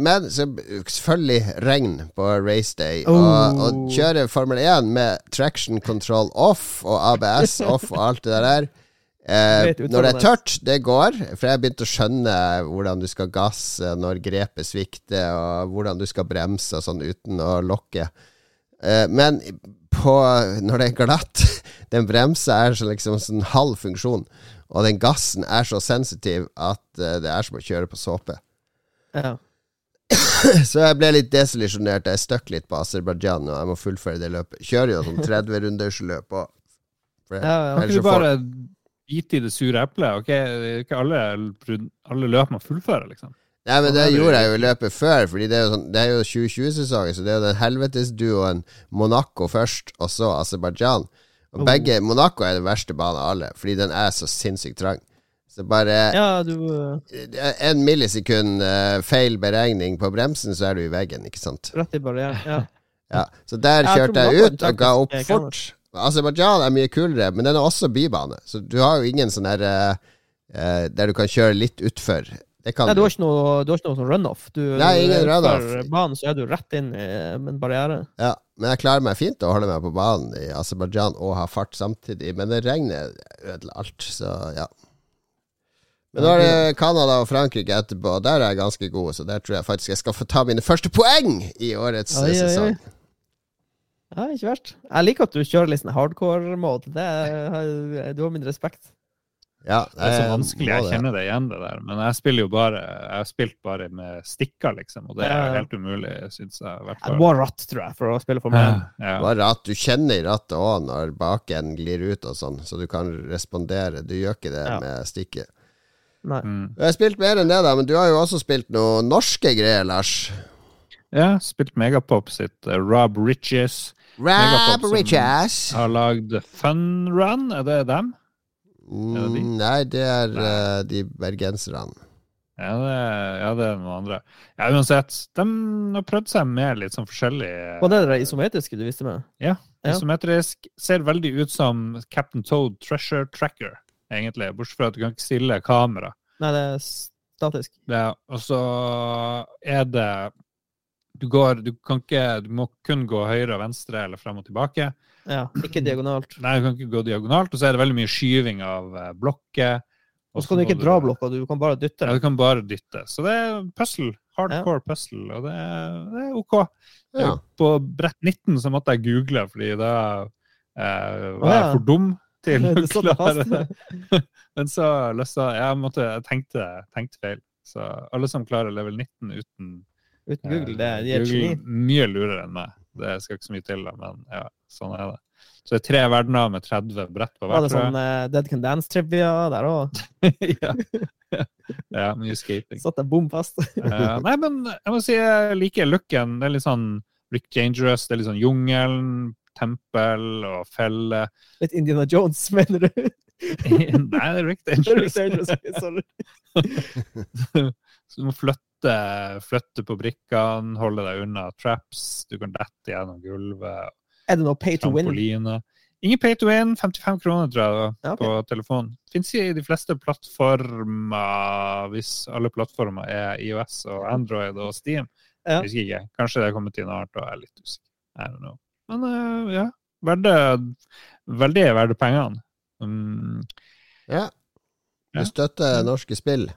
men så selvfølgelig regn på race day. Og, Oh. og kjøre Formel 1 med traction control off og ABS off og alt det der. Eh, når det er tørt, det går. For jeg har begynt å skjønne hvordan du skal gasse når grepet svikter, og hvordan du skal bremse og sånn uten å lokke. Eh, men på, når det er glatt Den bremsa er så liksom sånn halv funksjon, og den gassen er så sensitiv at eh, det er som å kjøre på såpe. Ja. Så jeg ble litt desillusjonert. Jeg støkk litt på Aserbajdsjan, og jeg må fullføre det løpet. Kjører jo sånn 30 rundersløp og for det- Ja, ja. Kan du bare bite i det sure eplet? ok? Ikke alle, alle løp man fullfører, liksom. Nei, men det gjorde jeg jo i løpet før, Fordi det er jo, sånn, jo 2020-sesongen, så det er jo den helvetesduoen Monaco først, og så Aserbajdsjan. Og Oh. begge Monaco er den verste banen av alle, fordi den er så sinnssykt trang. Så bare ja, du eh, en millisekund eh, feil beregning på bremsen, så er du i veggen, ikke sant? Rett i barrieren. Ja. Ja, Så der kjørte jeg ut og ga opp fort. Aserbajdsjan er mye kulere, men den er også bybane, så du har jo ingen sånn der eh, eh, Der du kan kjøre litt utfor. Det kan Nei, du har ikke noe, du har ikke noe sånn runoff. Du, Nei, ingen runoff. banen så er du rett inn i en barriere. Ja, men jeg klarer meg fint å holde meg på banen i Aserbajdsjan og ha fart samtidig. Men det regner ødela alt, så ja. Men nå er det Canada og Frankrike etterpå, og der er jeg ganske god, så der tror jeg faktisk jeg skal få ta mine første poeng i årets Oi, eh, oi, oi. Ja, ikke verst. Jeg liker at du kjører litt sånn hardcore-mode. Er- Du har min respekt. Ja, Det er så vanskelig, jeg kjenner det igjen, det der. Men jeg spiller jo bare Jeg har spilt bare med stikker, liksom, og det er Ja, ja. helt umulig, syns jeg. i Du må ha ratt, tror jeg, for å spille for meg. Ja. Bare at du kjenner i rattet òg når baken glir ut og sånn, så du kan respondere. Du gjør ikke det Ja. med stikket. Nei. Mm. Jeg har spilt mer enn det, da, men du har jo også spilt noen norske greier, Lars. ja, spilt Megapop sitt uh, Rob Riches. Rap Megapop som- Har lagd Fun Run, er det dem? Er det de? Mm, nei, det er eh, de bergenserne. Ja, det, ja, det er noen andre. Ja, uansett, de har prøvd seg med litt sånn forskjellig Var det det isometriske du visste med? Ja. Isometrisk. Ser veldig ut som Captain Toad Treasure Tracker, egentlig. Bortsett fra at du kan ikke stille kamera. Nei, det er statisk. Er- og så er det du, går, du kan ikke Du må kun gå høyre og venstre eller frem og tilbake. Ja, ikke diagonalt. Nei, du kan ikke gå diagonalt. Og så er det veldig mye skyving av eh, blokker. Og så kan du ikke dra blokka, du kan bare dytte. Ja, du kan bare dytte. Så det er puzzle. Hardcore puzzle, og det er, det er OK. Ja. På brett 19 så måtte jeg google, fordi da eh, var jeg for dum til å klare det. Men så løsa jeg måtte, jeg tenkte, tenkte feil. Så alle som klarer level 19 uten Uten Google, det de eh, er Google, mye lurere enn meg. Det skal ikke så mye til, men ja, sånn er det. Så det er tre verdener med 30 brett på Var hver, det sånn uh, Dead Can Dance-trivia der òg? ja. ja, mye skating. Satt deg bom fast? uh, nei, men jeg må si jeg liker looken. Det er litt sånn Rick Dangerous, det er litt sånn jungelen, tempel og felle. Litt Indiana Jones, mener du? nei, det er Rick er Dangerous. dangerous, sorry. Så du må flytte, flytte på brikkene, holde deg unna traps, du kan dette gjennom gulvet, Er det noe pay to win? Ingen pay to win, 55 kroner tror jeg da, okay. På telefonen. Fins i de fleste plattformer, hvis alle plattformer er IOS og Android og Steam. Ja. Husker ikke. Kanskje det er kommet inn annet og jeg er litt usikker. I don't know. Men uh, ja, verde, veldig verdt pengene. Mm, Ja. Du Ja. støtter norske spill.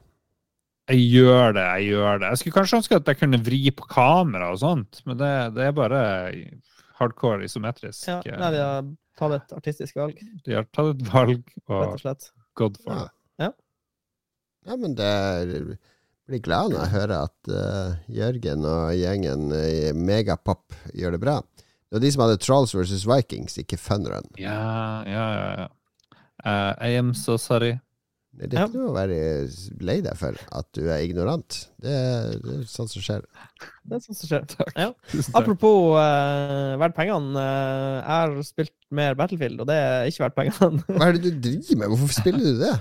Jeg gjør det, jeg gjør det. Jeg skulle kanskje ønske at jeg kunne vri på kamera og sånt, men det, det er bare hardcore isometrisk. Ja, nei, de har tatt et artistisk valg, De har tatt et valg rett og og slett. god for Ja. det. Ja, men det er- blir glad når jeg hører at uh, Jørgen og gjengen i Megapop gjør det bra. Det var de som hadde Trolls versus Vikings, ikke Funrun. Ja, ja, ja. ja. Uh, I am so sorry. Det er ikke noe å være lei deg for at du er ignorant. Det er, det er sånt som skjer. Det er sånn som skjer. Takk. Ja. Apropos uh, verdt pengene. eh, jeg har spilt mer Battlefield, og det er ikke verdt pengene. Hva er det du driver med? Hvorfor spiller du det?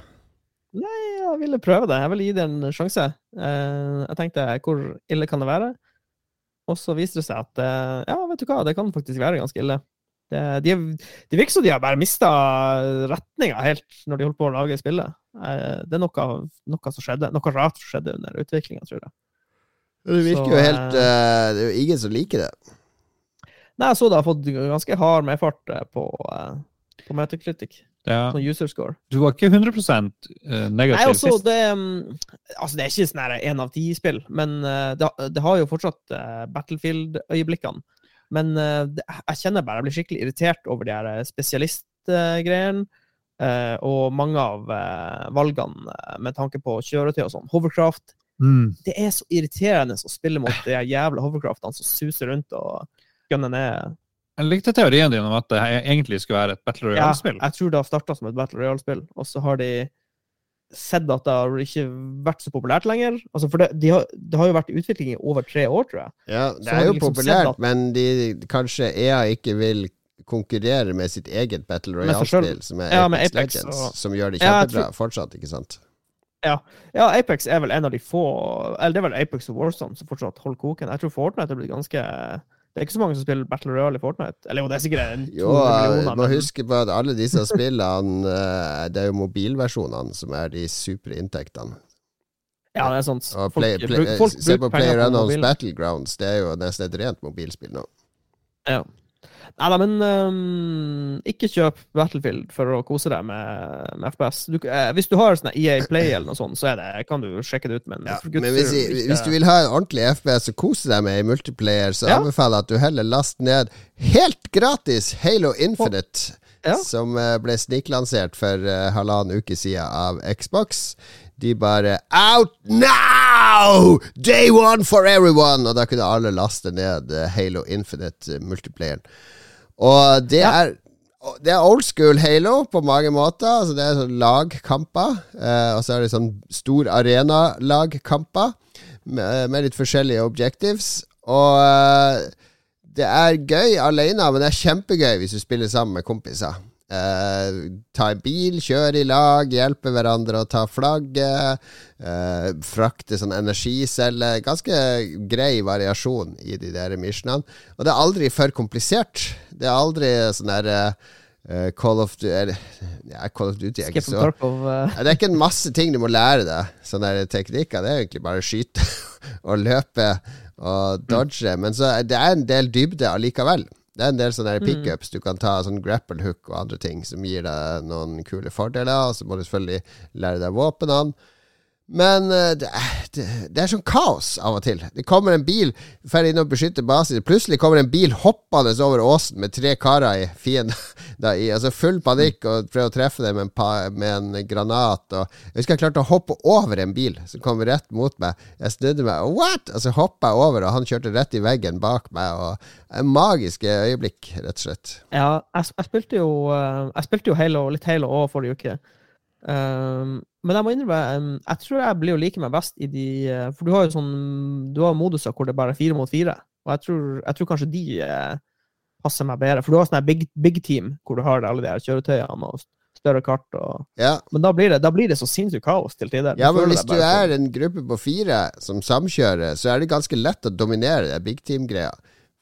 Nei, jeg ville prøve det. Jeg ville gi det en sjanse. Uh, jeg tenkte hvor ille kan det være? Og så viste det seg at uh, ja, vet du hva, det kan faktisk være ganske ille. Det, de, de virker som de har bare mista retninga helt når de holdt på å lage spillet. Eh, Det er noe, noe som skjedde. Noe rart som skjedde under utviklinga, tror jeg. Det virker Så, jo helt eh, Det er jo ingen som liker det. Nei, jeg så det har fått ganske hard medfart eh, på, eh, på Metacritic. Ja. Sånn user score. Du var ikke 100 negativ Nei, negativ altså, sist. det mm, Altså, det er ikke sånn én av ti-spill, men eh, det, det har jo fortsatt eh, Battlefield-øyeblikkene. Men eh, det, jeg kjenner bare jeg blir skikkelig irritert over de her eh, spesialistgreiene. Eh, og mange av eh, valgene eh, med tanke på kjøretøy og sånn. Hovercraft. Mm. Det er så irriterende å spille mot de jævla hovercraftene som suser rundt og gunner ned. Jeg likte teorien din om at det egentlig skulle være et Battle Ja, Royale-spill. jeg tror det har starta som et Battle Royale-spill, og så har de sett at det har ikke vært så populært lenger. Altså, for det, de har, det har jo vært utvikling i over tre år, tror jeg. Ja, det er jo liksom populært, at- men de, kanskje EA ikke vil konkurrere med sitt eget Battle. Royale-spill, som er Ja, Apex, Apex Legends, og- som gjør det Ja, kjempebra tror- fortsatt, ikke sant? Ja, Apex er vel en av de få Eller det er vel Apex og Warzone som fortsatt holder koken. Jeg tror Fortnite er blitt ganske Det er ikke så mange som spiller Battle Royale i Fortnite. Eller jo, det er sikkert en 200 Jo, eh, millioner. må men- huske på at alle disse spillene eh, Det er jo mobilversjonene som er de superinntektene. Ja, det er sant. Folk play, bruk- play, folk se på Player Unknowns. Battlegrounds, det er jo nesten et rent mobilspill nå. Ja. Nei da, men um, ikke kjøp Battlefield for å kose deg med, med FPS. Du, eh, hvis du har sånn EA Play eller noe sånt, så er det, kan du sjekke det ut, men Ja, gutter, men hvis, ikke- hvis du vil ha en ordentlig FPS og kose deg med i multiplayer, så Ja. anbefaler jeg at du heller last ned helt gratis Halo Infinite, Ja. som eh, ble sniklansert for eh, halvannen uke siden av Xbox. De bare Out now! Day one for everyone! Og da kunne alle laste ned eh, Halo Infinite multiplayeren. Og det Ja. er det er old school Halo på mange måter. Altså det er sånn lagkamper. Eh, og så er det sånn stor arena-lagkamper med, med litt forskjellige objectives. Og eh, det er gøy alene, men det er kjempegøy hvis du spiller sammen med kompiser. Eh, ta en bil, kjøre i lag, hjelpe hverandre å ta flagget. Uh, frakte sånn energiceller. Ganske grei variasjon i de der missionene. Og det er aldri for komplisert. Det er aldri sånn der uh, Call of Duty eller, ja, Call of Duty er ikke så Det er ikke en masse ting du må lære deg. Sånne der teknikker. Det er egentlig bare å skyte og løpe og dodge. Men så det er en del dybde allikevel. Det er en del sånne der pickups du kan ta, sånn grapple hook og andre ting som gir deg noen kule fordeler. Og så må du selvfølgelig lære deg våpnene. Men eh, det, er, det, det er sånn kaos av og til. Det kommer en bil ferdig inn og beskytter basen. Plutselig kommer en bil hoppende over åsen med tre karer i fienden. I, altså full panikk og prøver å treffe dem med med en granat. Og jeg husker jeg klarte å hoppe over en bil som kom rett mot meg. Jeg snudde meg, what?! Og så hoppa jeg over, og han kjørte rett i veggen bak meg. Og en Magiske øyeblikk, rett og slett. Ja, jeg, jeg spilte jo eh, Jeg spilte jo Halo, litt Halo òg forrige uke. Um, men jeg må innrømme um, Jeg tror jeg blir å like meg best i de uh, For du har jo sånn Du har moduser hvor det bare er fire mot fire. Og jeg tror, jeg tror kanskje de uh, passer meg bedre. For du har sånn big, big team hvor du har alle de her kjøretøyene og større kart. Og, Ja, men da blir, det, da blir det så sinnssykt kaos til tider. Ja, men hvis du er en gruppe på fire som samkjører, så er det ganske lett å dominere det big team-greia.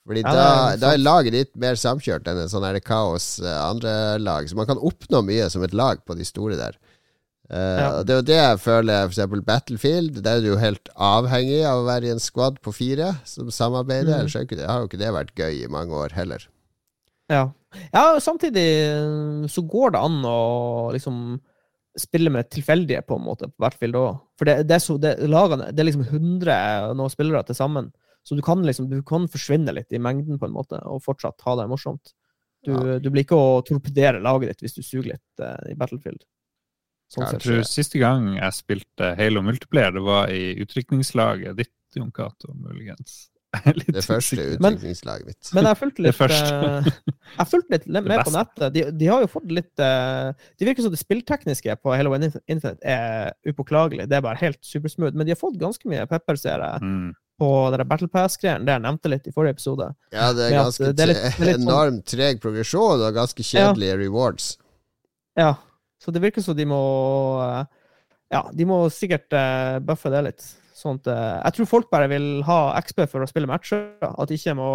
Fordi Ja, da, er da er laget ditt mer samkjørt enn en sånn her kaos eh, andre lag. Så man kan oppnå mye som et lag på de store der. Eh, Ja. Det er jo det jeg føler eksempel Battlefield. Der er du jo helt avhengig av å være i en squad på fire som samarbeider. Mm. Ellers er har jo ikke det vært gøy i mange år heller. Ja. ja, samtidig eh, så går det an å liksom spille med tilfeldige, på en måte, på Battlefield òg. For det, det er så det, lagene, det er liksom 100 nå spillere til sammen. Så du kan liksom du kan forsvinne litt i mengden, på en måte, og fortsatt ha det morsomt. Du, du blir ikke å torpedere laget ditt hvis du suger litt uh, i Battlefield. Sånn Jeg tror siste gang jeg spilte Halo Multiplayer, det var i utrykningslaget ditt, Jon Cato, muligens. Litt Det første. Men- utviklingslaget mitt. Men jeg fulgte Det litt, eh, jeg fulgte litt med på nettet. De, de har jo fått litt eh, Det virker som det spilltekniske på Halo Infinite er upåklagelig. Det er bare helt supersmooth. Men de har fått ganske mye pepper, ser jeg, Mm. på det Battle Pass-greien. Det jeg nevnte litt i forrige episode. Ja, det er ganske det er litt- det er litt sånn- enormt treg progresjon og ganske kjedelige rewards. Ja, så det virker som de må eh, Ja, de må sikkert eh, buffe det litt. Sånn at eh, Jeg tror folk bare vil ha XP for å spille matcher. At de ikke må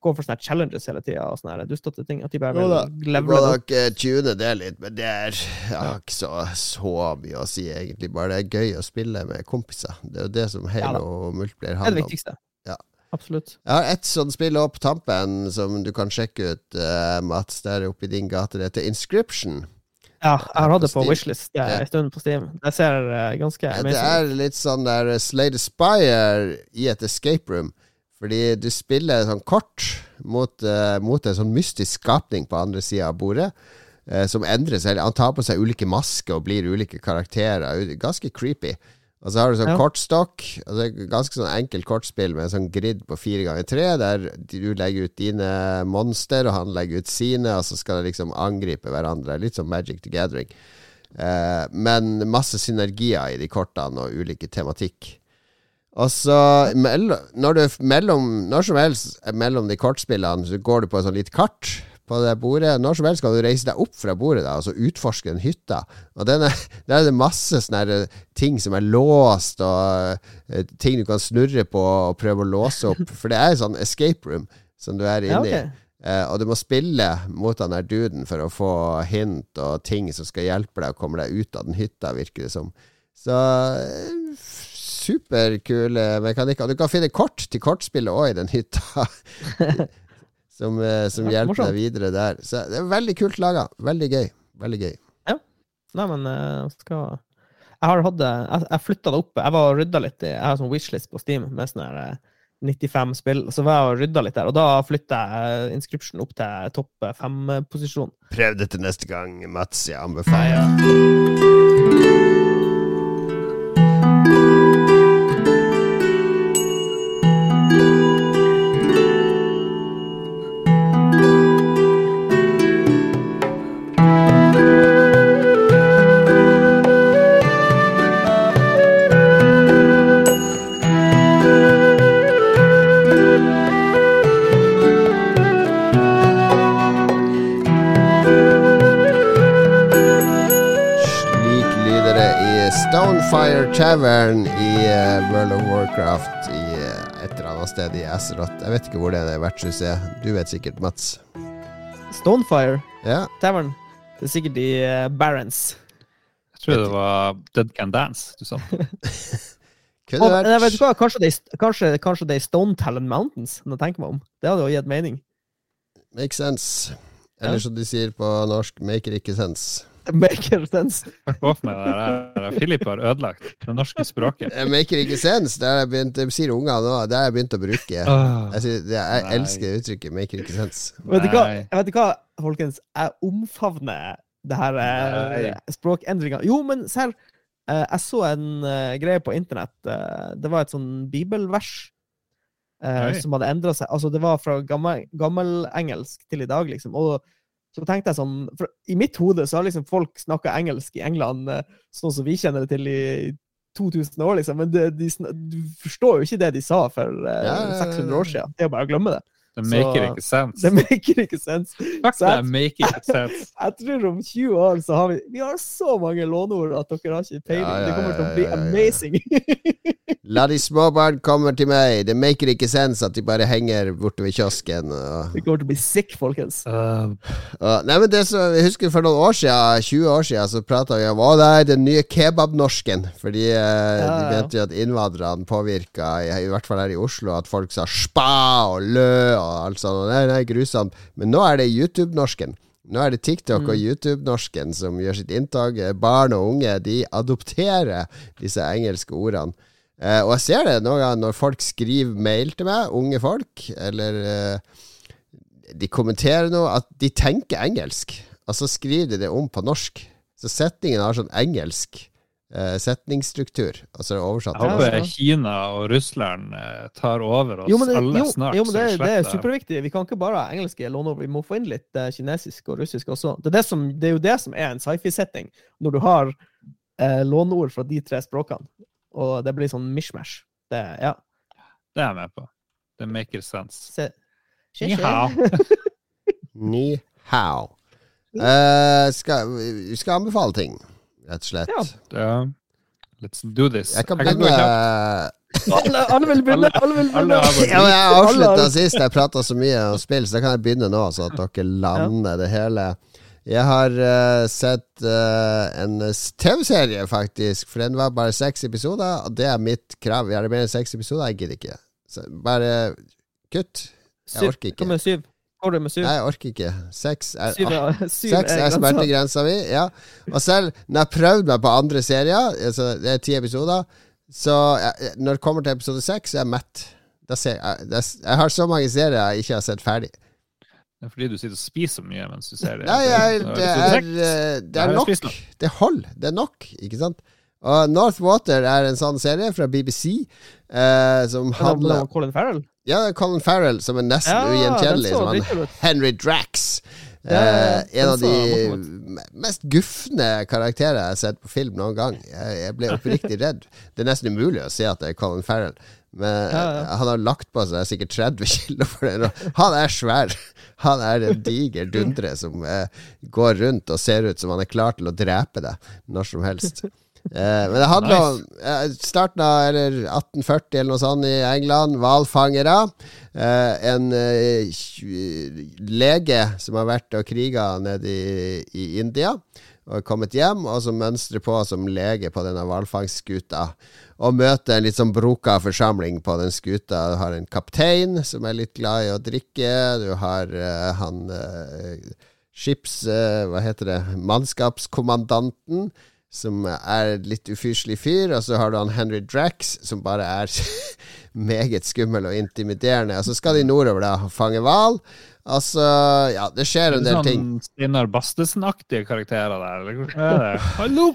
gå for sånne challenges hele tida og sånne dustete ting. At de bare vil Du levele må det opp. nok eh, tune det litt, men det er ja, ikke så, så mye å si, egentlig. Bare det er gøy å spille med kompiser. Det er jo det som Ja Halo da. og multiplayer Det er det handler om. viktigste. Ja. Absolutt. Jeg har ett sånt spill opp tampen som du kan sjekke ut, uh, Mats, der oppe i din gate. Det heter Inscription. Ja, jeg har hatt det På på Wishlist ja, Ja. en stund på Steam. Det ser eh, ganske det amazing ut. er litt sånn der eh, Slay the Spire i et escape room. Fordi du spiller sånn kort mot, uh, mot en sånn mystisk skapning på andre sida av bordet. Uh, som endrer seg. Han tar på seg ulike masker og blir ulike karakterer. Ganske creepy. Og så har du sånn Ja. kortstokk. Altså et ganske sånn enkelt kortspill med sånn grid på fire ganger tre, der du legger ut dine monster, og han legger ut sine, og så skal de liksom angripe hverandre. Litt som Magic the Gathering. Eh, men masse synergier i de kortene og ulike tematikk. Og så når, du, mellom, når som helst mellom de kortspillene så går du på et sånt lite kart på det bordet. Når som helst kan du reise deg opp fra bordet da, og så utforske den hytta. Og den er, der er det masse sånne eh, ting som er låst, og uh, ting du kan snurre på og prøve å låse opp. For det er en sånn escape room som du er Ja, inne i. ok. Eh, og du må spille mot den der duden for å få hint og ting som skal hjelpe deg å komme deg ut av den hytta, virker det som. Så eh, superkule mekanikker. Du kan finne kort til kortspillet òg i den hytta. som eh, som Ja, hjelper morsomt. deg videre der. Så det er veldig kult laga. Veldig gøy. Veldig gøy. Nei, men eh, skal Jeg har hatt det Jeg, jeg flytta det opp. Jeg var og rydda litt. Jeg har sånn wishlist på Steam med sånn her, eh, 95 spill. Så var jeg og rydda litt der, og da flytta jeg Inscription opp til topp fem-posisjon. Prøv det til neste gang, Mats. Jeg anbefaler. Tavern i eh, World of Warcraft i eh, et eller annet sted i Azeroth. Jeg vet ikke hvor det er vertshuset er. Du vet sikkert, Mats. Stonefire Ja, Tavern. Det er sikkert i eh, Barents. Jeg tror det var Dead Can Dance du sa. kunne vet du vært hva? Kanskje det, kanskje, kanskje det er Stone Talon Mountains, når jeg tenker meg om. Det hadde jo gitt mening. Make sense. Eller som de sier på norsk, maker ikke sense. Maker sense. Fuck off med det der. Philip har ødelagt det norske språket. Maker ikke sense, det har jeg begynt Det sier ungene nå. Det har jeg begynt å bruke. Åh. Jeg, sier, jeg elsker det uttrykket. Maker ikke sense. Vet du hva, vet du hva, folkens? Jeg omfavner det her eh, språkendringa. Jo, men serr, eh, jeg så en eh, greie på internett. eh, det var et sånn bibelvers eh, som hadde endra seg. Altså, det var fra gammel, engelsk til i dag, liksom. Og så tenkte jeg sånn for I mitt hode så har liksom folk snakka engelsk i England eh, sånn som vi kjenner det til i 2000 år, liksom. Men det, de, du forstår jo ikke det de sa for eh, ja, 600 år siden. Det er jo bare å glemme det. Det maker ikke sense. Det maker ikke sense. Fuck jeg- maker ikke sense. Jeg tror om 20 år så har vi Vi har så mange låneord at dere har ikke peiling. Ja, ja, det kommer til å bli ja, ja, ja. amazing. La de små barn komme til meg. Det maker ikke sense at de bare henger borte ved kiosken. Og Vi kommer til å bli sick, folkens. Uh, Uh, nei, men det som, Jeg husker for noen år siden 20 år siden så prata vi om Å, er den nye kebabnorsken. Fordi eh, de ja. mente jo at innvandrerne påvirka, i, i hvert fall her i Oslo, at folk sa spa og lø og alt sånt. Nei, nei, grusomt. Men nå er det YouTube-norsken. Nå er det TikTok og YouTube-norsken som gjør sitt inntog. Eh, Barn og unge de adopterer disse engelske ordene. Eh, og jeg ser det noen ganger når folk skriver mail til meg, unge folk, eller eh, de kommenterer noe, at de tenker engelsk. Og så skriver de det om på norsk. Så setningen har sånn engelsk eh, setningsstruktur. Altså så er oversatt. jeg håper. Kina og Russland eh, tar over oss Jo, men det, alle jo, snart. jo, men det, det er superviktig. Vi kan ikke bare ha engelske låneord. Vi må få inn litt uh, kinesisk og russisk også. Det er, det, som, det er jo det som er en sci-fi-setting, når du har uh, låneord fra de tre språkene. Og det blir sånn mishmash. Det, ja. Det er jeg med på. Det maker sense. Se. Ni hao. Ni hao. Uh, skal, skal anbefale ting, rett og slett. Ja. Ja. Let's do this. Jeg kan begynne. Alle, alle vil begynne! Alle vil Alle begynne! Ja, jeg avslutta sist jeg prata så mye om spill, så da kan jeg begynne nå, så at dere lander det hele. Jeg har uh, sett uh, en TV-serie, faktisk, for den var bare seks episoder, og det er mitt krav. Er det mer enn seks episoder? Jeg gidder ikke. Så bare kutt. Jeg orker ikke. Syv? Går du med syv? Nei, jeg orker ikke. Seks er, Syv er, syv Seks er grensa. smertegrensa mi, ja. Og selv når jeg prøvde meg på andre serier, altså det er ti episoder, så jeg, når det kommer til episode seks, er jeg mett. Da ser jeg, det er- jeg har så mange serier jeg ikke har sett ferdig. Det er fordi du sitter og spiser mye mens du ser det. Nei, jeg, det, er, eh, det er nok. Det holder. Det er nok, ikke sant? Og Northwater er en sånn serie fra BBC eh, som Handler om Colin Farrell? Ja, Colin Farrell som er nesten Ja, ugjenkjennelig som han. Henry Drax. Ja, Eh, en av de mest gufne karakterer jeg har sett på film noen gang. Jeg, jeg ble oppriktig redd. Det er nesten umulig å se at det er Colin Farrell. Men Ja, ja. eh, han har lagt på seg sikkert 30 kilo for det. Han er svær. Han er en diger dundre som eh, går rundt og ser ut som han er klar til å drepe deg når som helst. Eh, men det handler om eh, starten av eller 1840 eller noe sånt i England. Hvalfangere. Eh, en eh, lege som har vært og kriga nede i, i India. Og kommet hjem, og som mønstrer på som lege på denne hvalfangstskuta. Og møter en litt sånn broka forsamling på den skuta. Du har en kaptein som er litt glad i å drikke. Du har eh, han eh, skips... hva heter det? Mannskapskommandanten som er litt ufyselig fyr, og så har du han Henry Drax, som bare er meget skummel og intimiderende. Og så skal de nordover da fange hval. Altså, ja, det skjer en del ting. sånn Steinar Bastesen-aktige karakterer der, eller hvordan er det? Hallo,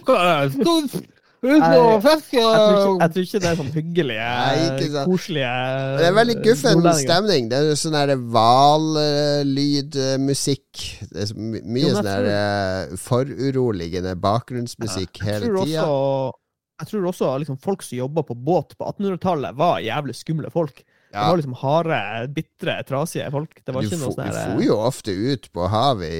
ut og fiske! Jeg tror, ikke, det er sånn hyggelige, Nei, koselige Det er veldig guffen stemning. Det er sånn hvallydmusikk. Mye sånn der eh, foruroligende bakgrunnsmusikk ja, hele tida. jeg tror også liksom, folk som jobba på båt på 1800-tallet, var jævlig skumle folk. Det var liksom harde, bitre, trasige folk. Det var Du, ikke noe sånn du for jo ofte ut på havet i,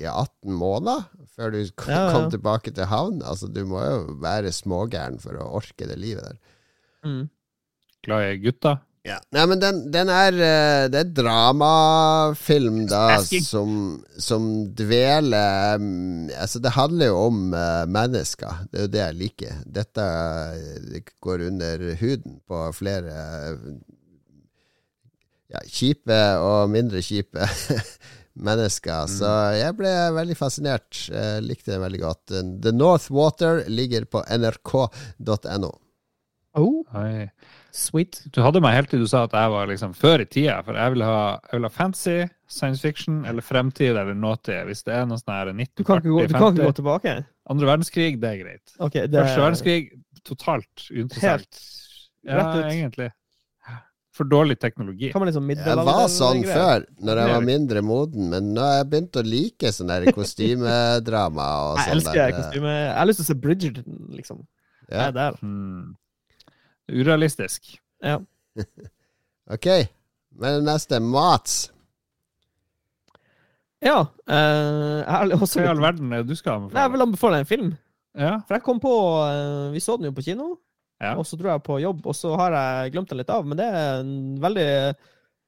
i 18 måneder før du kom, Ja, ja. kom tilbake til havn. Altså, du må jo være smågæren for å orke det livet der. mm. Glad i gutta? Ja. Nei, men den, den er eh, Det er dramafilm, da, som, som dveler mm, Altså, det handler jo om eh, mennesker. Det er jo det jeg liker. Dette eh, det går under huden på flere ja, kjipe og mindre kjipe mennesker. Så jeg ble veldig fascinert. Jeg likte det veldig godt. The North Water ligger på nrk.no. Oh, sweet. Du hadde meg helt til du sa at jeg var liksom før i tida, for jeg vil ha, jeg vil ha fancy, science fiction eller fremtid eller nåtid. Hvis det er noe sånn her Du kan ikke gå, du kan ikke gå tilbake? Andre verdenskrig, det er greit. Okay, det Første verdenskrig, totalt uinteressant. Ja, rett ut. egentlig. For dårlig teknologi. Kan man liksom Jeg var sånn før, når jeg er var mindre moden, men nå har jeg begynt å like sånn der kostymedrama og Jeg sånn elsker der. kostyme. Jeg har lyst til å se Bridgerton, liksom. Jeg er der. Hmm. Urealistisk. Ja. ok. Men neste Mats. Ja. Uh, jeg også Hva i all verden er det du skal Nei, jeg vil anbefale en film. Ja, For jeg kom på uh, Vi så den jo på kino, ja. og så dro jeg på jobb, og så har jeg glemt den litt av. Men det er en veldig,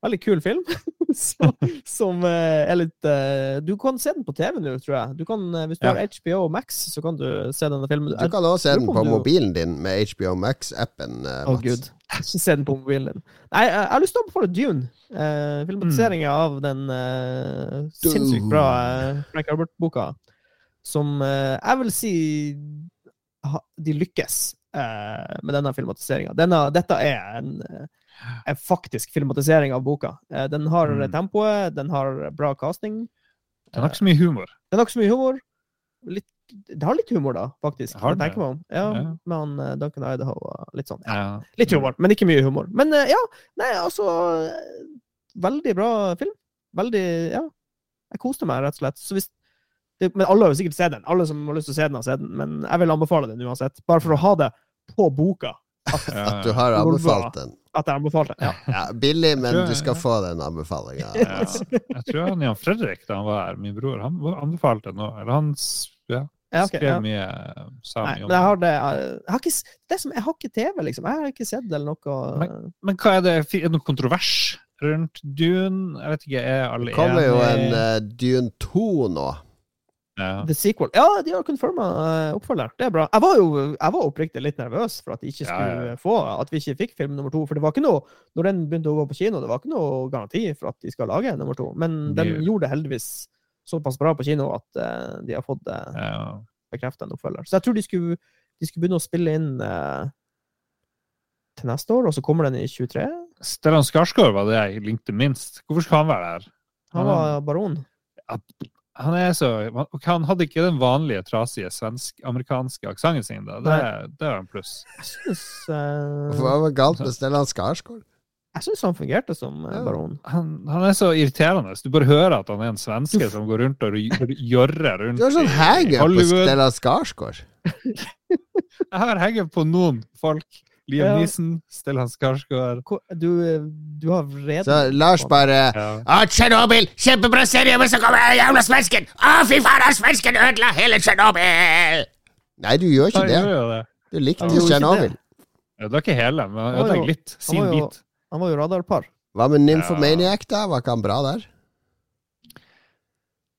veldig kul film. så, som eh, er litt eh, Du kan se den på TV nå, tror jeg. Du kan, eh, hvis du Ja. har HBO Max, så kan du se denne filmen. Du kan også se den på du- mobilen din med HBO Max-appen. eh, Å, Mats. gud. Ikke se den på mobilen din. Nei, jeg har lyst til å anbefale Dune. Uh, Filmatiseringa av den eh, sinnssykt bra eh, Frank Albert-boka. Som eh, jeg vil si ha, de lykkes eh, med denne filmatiseringa. Dette er en, eh, en faktisk filmatisering av boka. Eh, den har Mm. tempoet, den har bra casting. Den har ikke så mye humor. Den har ikke så mye humor. Litt, det har litt humor, da, faktisk. Har det? meg om. Ja, Ja. Han eh, Duncan Idaho og litt sånn. Ja. Litt humor, men ikke mye humor. Men eh, ja, nei, altså eh, Veldig bra film. Veldig Ja. Jeg koste meg, rett og slett. Så hvis det, men alle har jo sikkert sett den. Alle som har lyst til å se den, har sett den. Men jeg vil anbefale den uansett. Bare for å ha det på boka. At, At du har anbefalt den. at jeg anbefalte den. Ja. Ja, billig, men Tror jeg- du skal få den anbefalinga. Ja. Jeg tror han Jan Fredrik, da han var her, min bror, han anbefalte den òg. Eller han ja, Skrev mye sami om jeg har det Jeg har ikke, det som, jeg har ikke TV, liksom. Jeg har ikke sett det eller noe. Men hva er det? Er det noe kontrovers rundt Dune? Jeg vet ikke, er alle Det kommer jo en uh, Dune 2 nå. Ja. The sequel. Ja, de har confirma uh, oppfølger. Det er bra. Jeg var jo jeg var oppriktig litt nervøs for at de ikke skulle ja, ja. få At vi ikke fikk film nummer to. For det var ikke noe Når den begynte å gå på kino, det var ikke noe garanti for at de skal lage nummer to. Men den De- gjorde det heldigvis såpass bra på kino at uh, de har fått uh, Ja. bekrefta en oppfølger. Så jeg tror de skulle, de skulle begynne å spille inn uh, til neste år, og så kommer den i 23. Stellan Skarsgård var det jeg likte minst. Hvorfor skal han være der? Han var baron. Han er så Han hadde ikke den vanlige trasige svensk-amerikanske aksenten sin. da. Det, det var en pluss. Jeg synes, uh, Hva var galt med Stellan Skarsgård? Jeg syns han fungerte som Ja. baron. Han, han er så irriterende. Du bare hører at han er en svenske som går rundt og gjørrer rundt Du har sånn i på Stella Stellan Skarsgård. Jeg har hengt på noen folk. Liam Ja. Stellan Skarsgård Du, uh, du har vreden Så Lars bare ja. Å, Tsjernobyl! Kjempebra serie, men så kommer den jævla svensken! Å, fy faen, han svensken ødela hele Tsjernobyl! Nei, du gjør ikke Han det. gjør det. Du likte Tsjernobyl. Ja, det er ikke hele, men jeg Han ødelegger litt. han Sin var jo- bit. Han var jo radarpar. Hva med Nymphomaniac, da? Var ikke han bra der?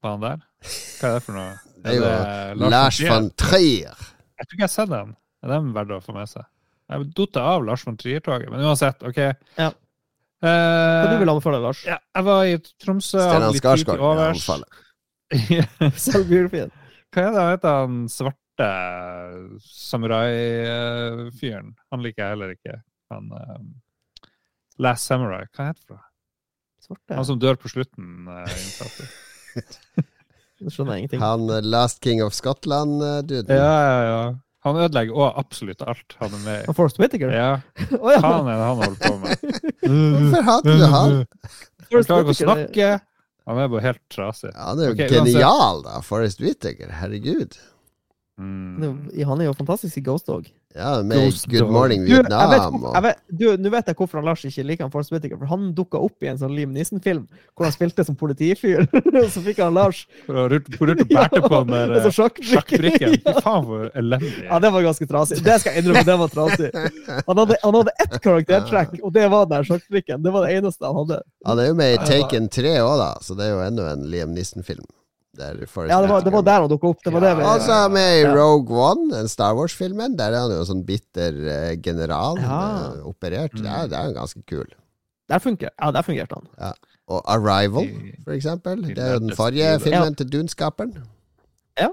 Var han der? Hva er det for noe? Det er jo det Lars von Trier. Jeg tror ikke jeg har sett den. Er den verdt å få med seg? Jeg datt av Lars von Trier-toget, men uansett, OK. Ja. Eh, Hva du vil anbefale, Lars? ja, jeg var i Tromsø, Stellan Skarsgård. Selvbiografien. Hva er det han heter, han svarte samurai-fyren? Han liker jeg heller ikke. Han um, Last Samurai, hva heter det? Svarte. Han som dør på slutten. Uh. Nå skjønner jeg ingenting. Han eh, Last King of Scotland-duden. ja, ja, ja. Han ødelegger òg absolutt alt han er med i. Forrest Whittaker? Ja, Oh, ja. Han er det han holder på med? Hvorfor hater du han? Han klarer ikke å snakke. Han er bare helt trasig. Ja, han er jo okay, genial, da. Forrest Whittaker. Herregud. Mm. Han er jo fantastisk i Ghost Dog. Ja, med Ghost Good Dog. Morning Du, jeg vet, Vietnam vet, nå vet jeg hvorfor han Lars ikke liker han Force Whittaker, For han dukka opp i en sånn Liam Nissen-film hvor han spilte som politifyr. så fikk han Lars For å rute og bærte på den der en eh, sjakkbrikke. sjakkbrikken. Fy faen, for elendig. Ja, det var ganske trasig. Det skal jeg innrømme, det var trasig. Han hadde, han hadde ett karaktertrekk, og det var den sjakkbrikken. Det var det eneste han hadde. Han er jo med i Taken 3 òg, da, så det er jo enda en Liam Neeson-film. Der Ja, det var, det var der han dukka opp. Det var det vi, Og så er med i Ja. Rogue One, den Star Wars-filmen. Der er han jo sånn bitter uh, general. Ja. uh, operert. Det er, det er jo ganske kul. Der funker, ja, der fungerte han. Og Arrival, for eksempel. Det er jo den forrige filmen til Dunskaperen. Ja.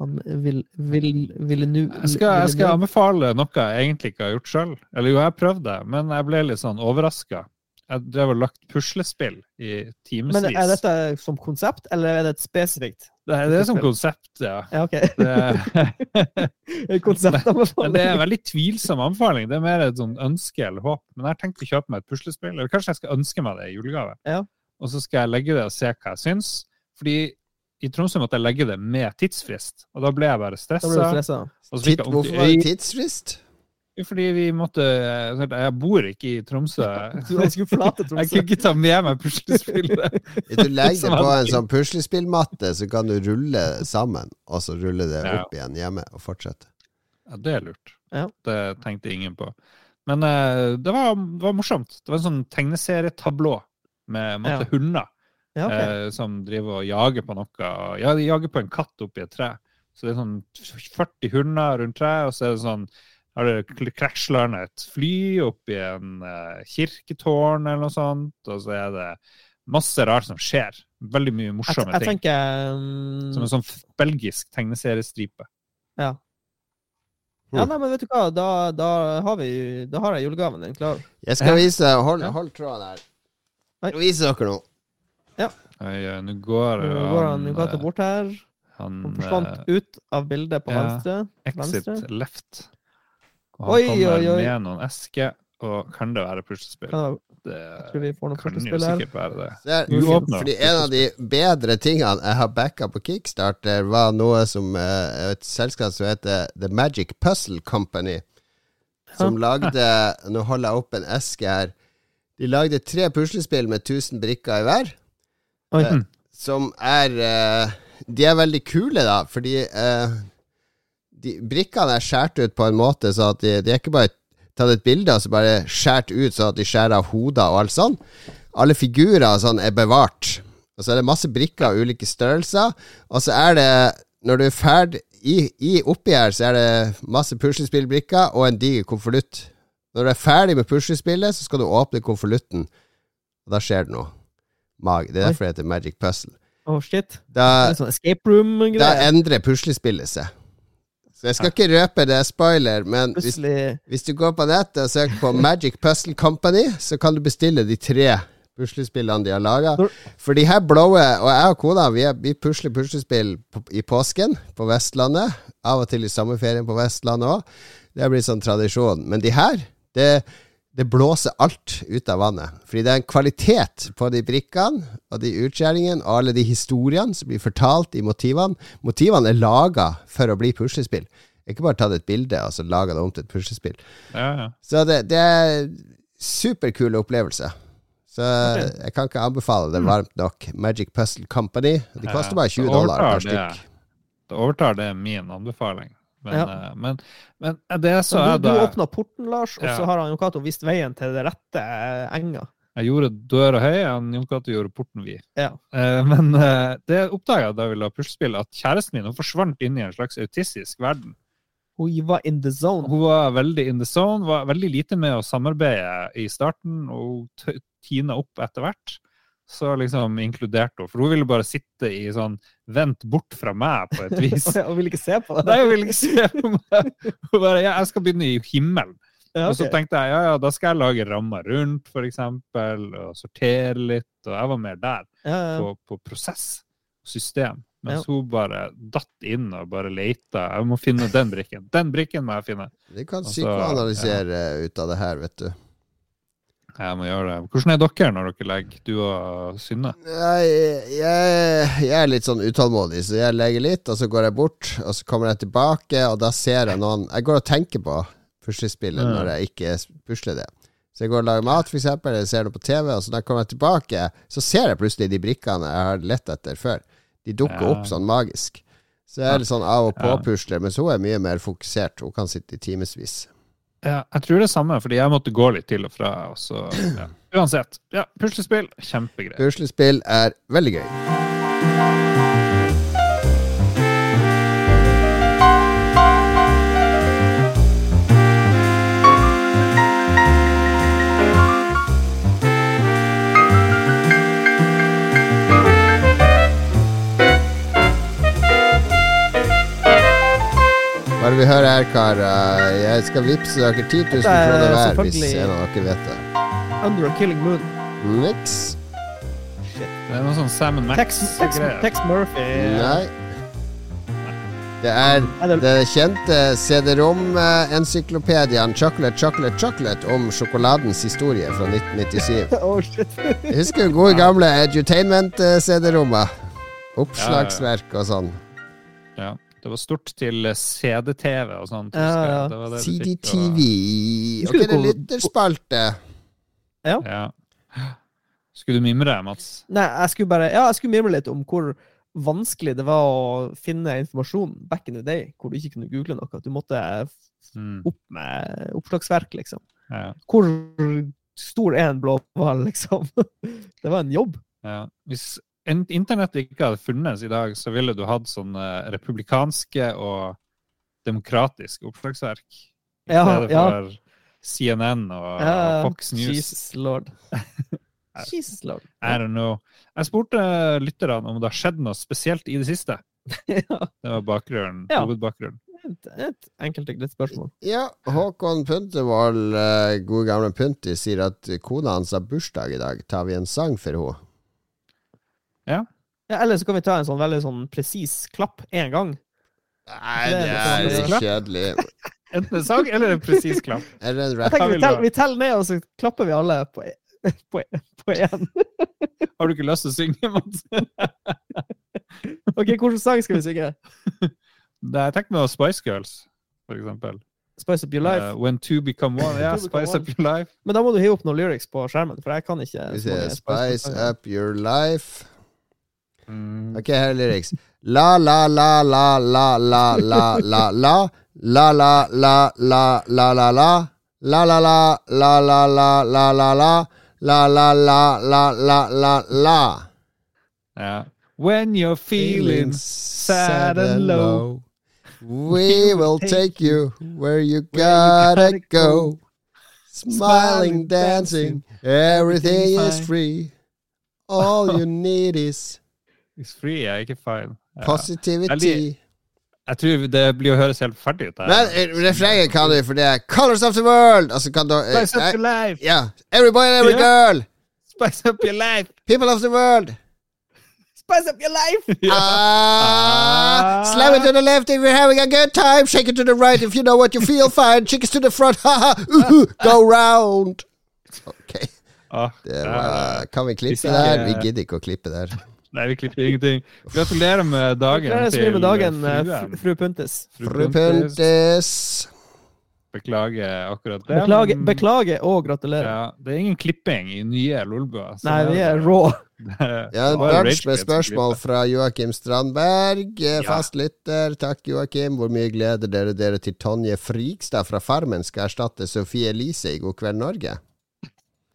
Han vil, vil, ville nu Jeg skal, jeg skal anbefale noe jeg egentlig ikke har gjort sjøl. Eller jo, jeg prøvde, men jeg ble litt sånn overraska. Jeg drev og lagt puslespill i timevis. Men er dette som konsept, eller er det et spesifikt? Det er, det er som konsept, ja. Ja, okay. Det, konsept men det er en veldig tvilsom anbefaling. Det er mer et sånn ønske eller håp. Men jeg har tenkt å kjøpe meg et puslespill. Eller kanskje jeg skal ønske meg det i julegave. Ja. Og så skal jeg legge det og se hva jeg syns. Fordi i Tromsø måtte jeg legge det med tidsfrist, og da ble jeg bare stressa. hvorfor var det tidsfrist? Fordi vi måtte Jeg bor ikke i Tromsø. Jeg skulle forlate Jeg kunne ikke ta med meg puslespillet. Hvis du legger det på en sånn puslespillmatte, så kan du rulle sammen, og så rulle det Ja. opp igjen hjemme og fortsette. Ja, det er lurt. Det tenkte ingen på. Men uh, det, var, det var morsomt. Det var en sånn tegneserietablå med masse Ja. hunder Ja, okay. uh, som driver og jager på noe. Ja, de jager på en katt oppi et tre. Så det er sånn 40 hunder rundt treet, og så er det sånn har det krasjlanda et fly opp i en eh, kirketårn eller noe sånt, og så er det masse rart som skjer. Veldig mye Jeg, morsomme jeg ting. tenker um, Som en sånn belgisk tegneseriestripe. Ja. ja, nei, men vet du hva, da, da, har, vi, da har jeg julegaven din klar. Jeg skal vise Hold, hold tråden her. Jeg skal vise dere noe. Ja, Nå går går han, går han bort her. han Han forsvant eh, ut av bildet på ja. venstre. Exit Venstre. left. Og han Oi, kommer oi, oi. med noen esker, og kan det være puslespill? Kan Det jeg tror vi får noe kan jo puslespill her. sikkert være det. Se her. Du. Fordi en av de bedre tingene jeg har backa på Kickstarter, var noe som eh, et selskap som heter The Magic Puzzle Company, som lagde Nå holder jeg opp en eske her. De lagde tre puslespill med 1000 brikker i hver, Oi. Eh, som er eh, De er veldig kule, da, fordi eh, de, Brikkene er skåret ut på en måte så at de, de er ikke bare tatt et bilde og så bare skåret ut så at de skjærer av hoder og alt sånn. Alle figurer sånn er bevart. Og så er det masse brikker av ulike størrelser. Og så er det, når du er ferdig i, i Oppi her, så er det masse puslespillbrikker og en diger konvolutt. Når du er ferdig med puslespillet, så skal du åpne konvolutten, og da skjer det noe. Mag. Det er derfor det heter Magic Puzzle. Åh, shit. Det Da, er sånn escape room-greier. Da endrer puslespillet seg. Så jeg skal ikke røpe det er spoiler, men hvis, hvis du går på nettet og søker på Magic Puzzle Company, så kan du bestille de tre puslespillene de har laga. For de her blåe, og jeg og kona, vi, er, vi pusler puslespill i påsken på Vestlandet. Av og til i sommerferien på Vestlandet òg. Det har blitt sånn tradisjon. Men de her, det, det blåser alt ut av vannet. Fordi det er en kvalitet på de brikkene og de utskjæringene og alle de historiene som blir fortalt i motivene. Motivene er laga for å bli puslespill. Ikke bare tatt et bilde og så laga det om til et puslespill. Ja, ja. Så det, det er superkule opplevelse. Så jeg kan ikke anbefale det varmt nok. Magic Puzzle Company. De koster bare 20 dollar per stykk. Det, det overtar det min anbefaling. Men, Ja. eh, men, men det så jeg du, du åpna porten, Lars, og Ja. så har han Jon Cato vist veien til det rette eh, enga. Jeg gjorde døra høy, han Jon Cato gjorde porten vid. Ja. Eh, men eh, det oppdaga jeg da vi la puslespill, at kjæresten min forsvant inn i en slags autistisk verden. Hun var in the zone. Hun var veldig in the zone, var veldig lite med å samarbeide i starten, og hun tina opp etter hvert. Så liksom inkluderte hun, for hun ville bare sitte i sånn vent bort fra meg på et vis. Hun ville ikke se på det. Nei, hun ville ikke se på meg. Hun bare, ja, jeg skal begynne i himmelen. Ja, Og så tenkte jeg ja, ja, da skal jeg lage rammer rundt, eksempel, og sortere litt. Og jeg var mer der, ja, ja. på, på prosess og system. Mens Ja. hun bare datt inn og bare leita. Jeg må finne den brikken. Den brikken må jeg finne. Vi kan psykoanalysere ut av det her, vet du. Jeg må gjøre det. Hvordan er dere når dere legger, du og Synne? Jeg, jeg, jeg er litt sånn utålmodig, så jeg legger litt, og så går jeg bort, og så kommer jeg tilbake, og da ser jeg noen Jeg går og tenker på puslespillet Ja. når jeg ikke pusler det. Så jeg går og lager mat, eksempel, eller ser noe på TV, og så når jeg kommer tilbake, så ser jeg plutselig de brikkene jeg har lett etter før. De dukker Ja. opp sånn magisk. Så jeg er litt sånn av og på-pusler, mens hun er mye mer fokusert. Hun kan sitte i timevis. Ja, jeg tror det er samme, fordi jeg måtte gå litt til og fra. Og så, ja. Uansett. Ja, puslespill, kjempegreier. Puslespill er veldig gøy. Hva er det vi hører her, karer? Jeg skal vippse dere 10 000 Dette er kroner hver, hvis en av dere vet det. Under a Killing Moon. Niks. Det er noe sånn Tex, Tex, Max-greier. Tex Murphy. Nei. Det er det- den kjente CD-rom-encyklopediaen Chocolate, Chocolate, Chocolate om sjokoladens historie fra 1997. oh, shit. Jeg husker gode gamle edutainment-CD-rommer. Oppslagsverk og sånn. Ja. Det var stort til CD-TV og sånt. Ja, ja. Fikk, og- CDTV. Ok, det er lytterspalte. Ja. Skulle du mimre, Mats? Nei, jeg skulle bare Ja, jeg skulle mimre litt om hvor vanskelig det var å finne informasjon back in the day, hvor du ikke kunne google noe. Du måtte Mm. opp med oppslagsverk, liksom. Ja. Hvor stor er en blåhval, liksom? Det var en jobb. Ja. Hvis in- internett ikke hadde funnes i dag, så ville du hatt sånne republikanske og demokratiske oppslagsverk. I Ja, stedet ja. for CNN og Ja, Fox News. Jesus lord. Jesus lord. I don't know. Jeg spurte lytterne om det har skjedd noe spesielt i det siste. Ja, Det var bakgrunnen, Ja. hovedbakgrunnen. et, et enkelt og greit spørsmål. Ja, Håkon Puntervold, eh, gode gamle Punti, sier at kona hans har bursdag i dag. Tar vi en sang for henne? Ja, eller så kan vi ta en sånn veldig sånn presis klapp én gang. Nei, Det det er er litt kjedelig. Enten en sang eller en presis klapp. Eller en rap? vi, teller, vi teller ned, og så klapper vi alle på én. På, på en. Har du ikke lyst til å synge, Mats? OK, hvilken sang skal vi synge? Det er Tenk med Spice Girls, for eksempel. Spice Up Your Life. Uh, when two become one. Ja, Two Spice Up Your Life. Men da må du hive opp noen lyrics på skjermen, for jeg kan ikke Spice Spice Up Your Life. Mm. Ok, her er lyrics. La, la, la, la, la, la, la, la, la. La, la, la, la, la, la, la. La, la, la, la, la, la, la, la, la. La, la, la, la, la, la, la. Ja. When you're feeling sad and low. We will take you where you gotta go. Smiling, dancing, everything is free. All you need is It's free er ikke feil. Ja. positivity. Jeg tror det blir å høres helt ferdig ut. Men eh, refrenget kan du, for det er 'Colors of the World'. Altså kan du eh, Spice up your life! Ja. Every boy and every yeah. girl. Spice up your life! People of the world. Spice up your life! Ah, slam it to the left if you're having a good time. Shake it to the right if you know what you feel fine. Chickens to the front, ha-ha. Go round. Ok, Ah, var, kan vi klippe der? Vi gidder ikke å klippe der. Nei, vi klipper ingenting. Gratulerer med dagen Gratulerer med dagen, eh, fruen. fru- fru Puntis. Fru Puntis. Beklager akkurat det. Beklager, men- beklager og gratulerer. Ja, det er ingen klipping i nye Lolbua. Nei, vi er rå. Ja, en bunch med spørsmål fra Joakim Strandberg. Fastlytter, Fast lytter. Takk, Joakim. Hvor mye gleder dere dere til Tonje Frigstad fra Farmen skal erstatte Sofie Elise i God kveld Norge?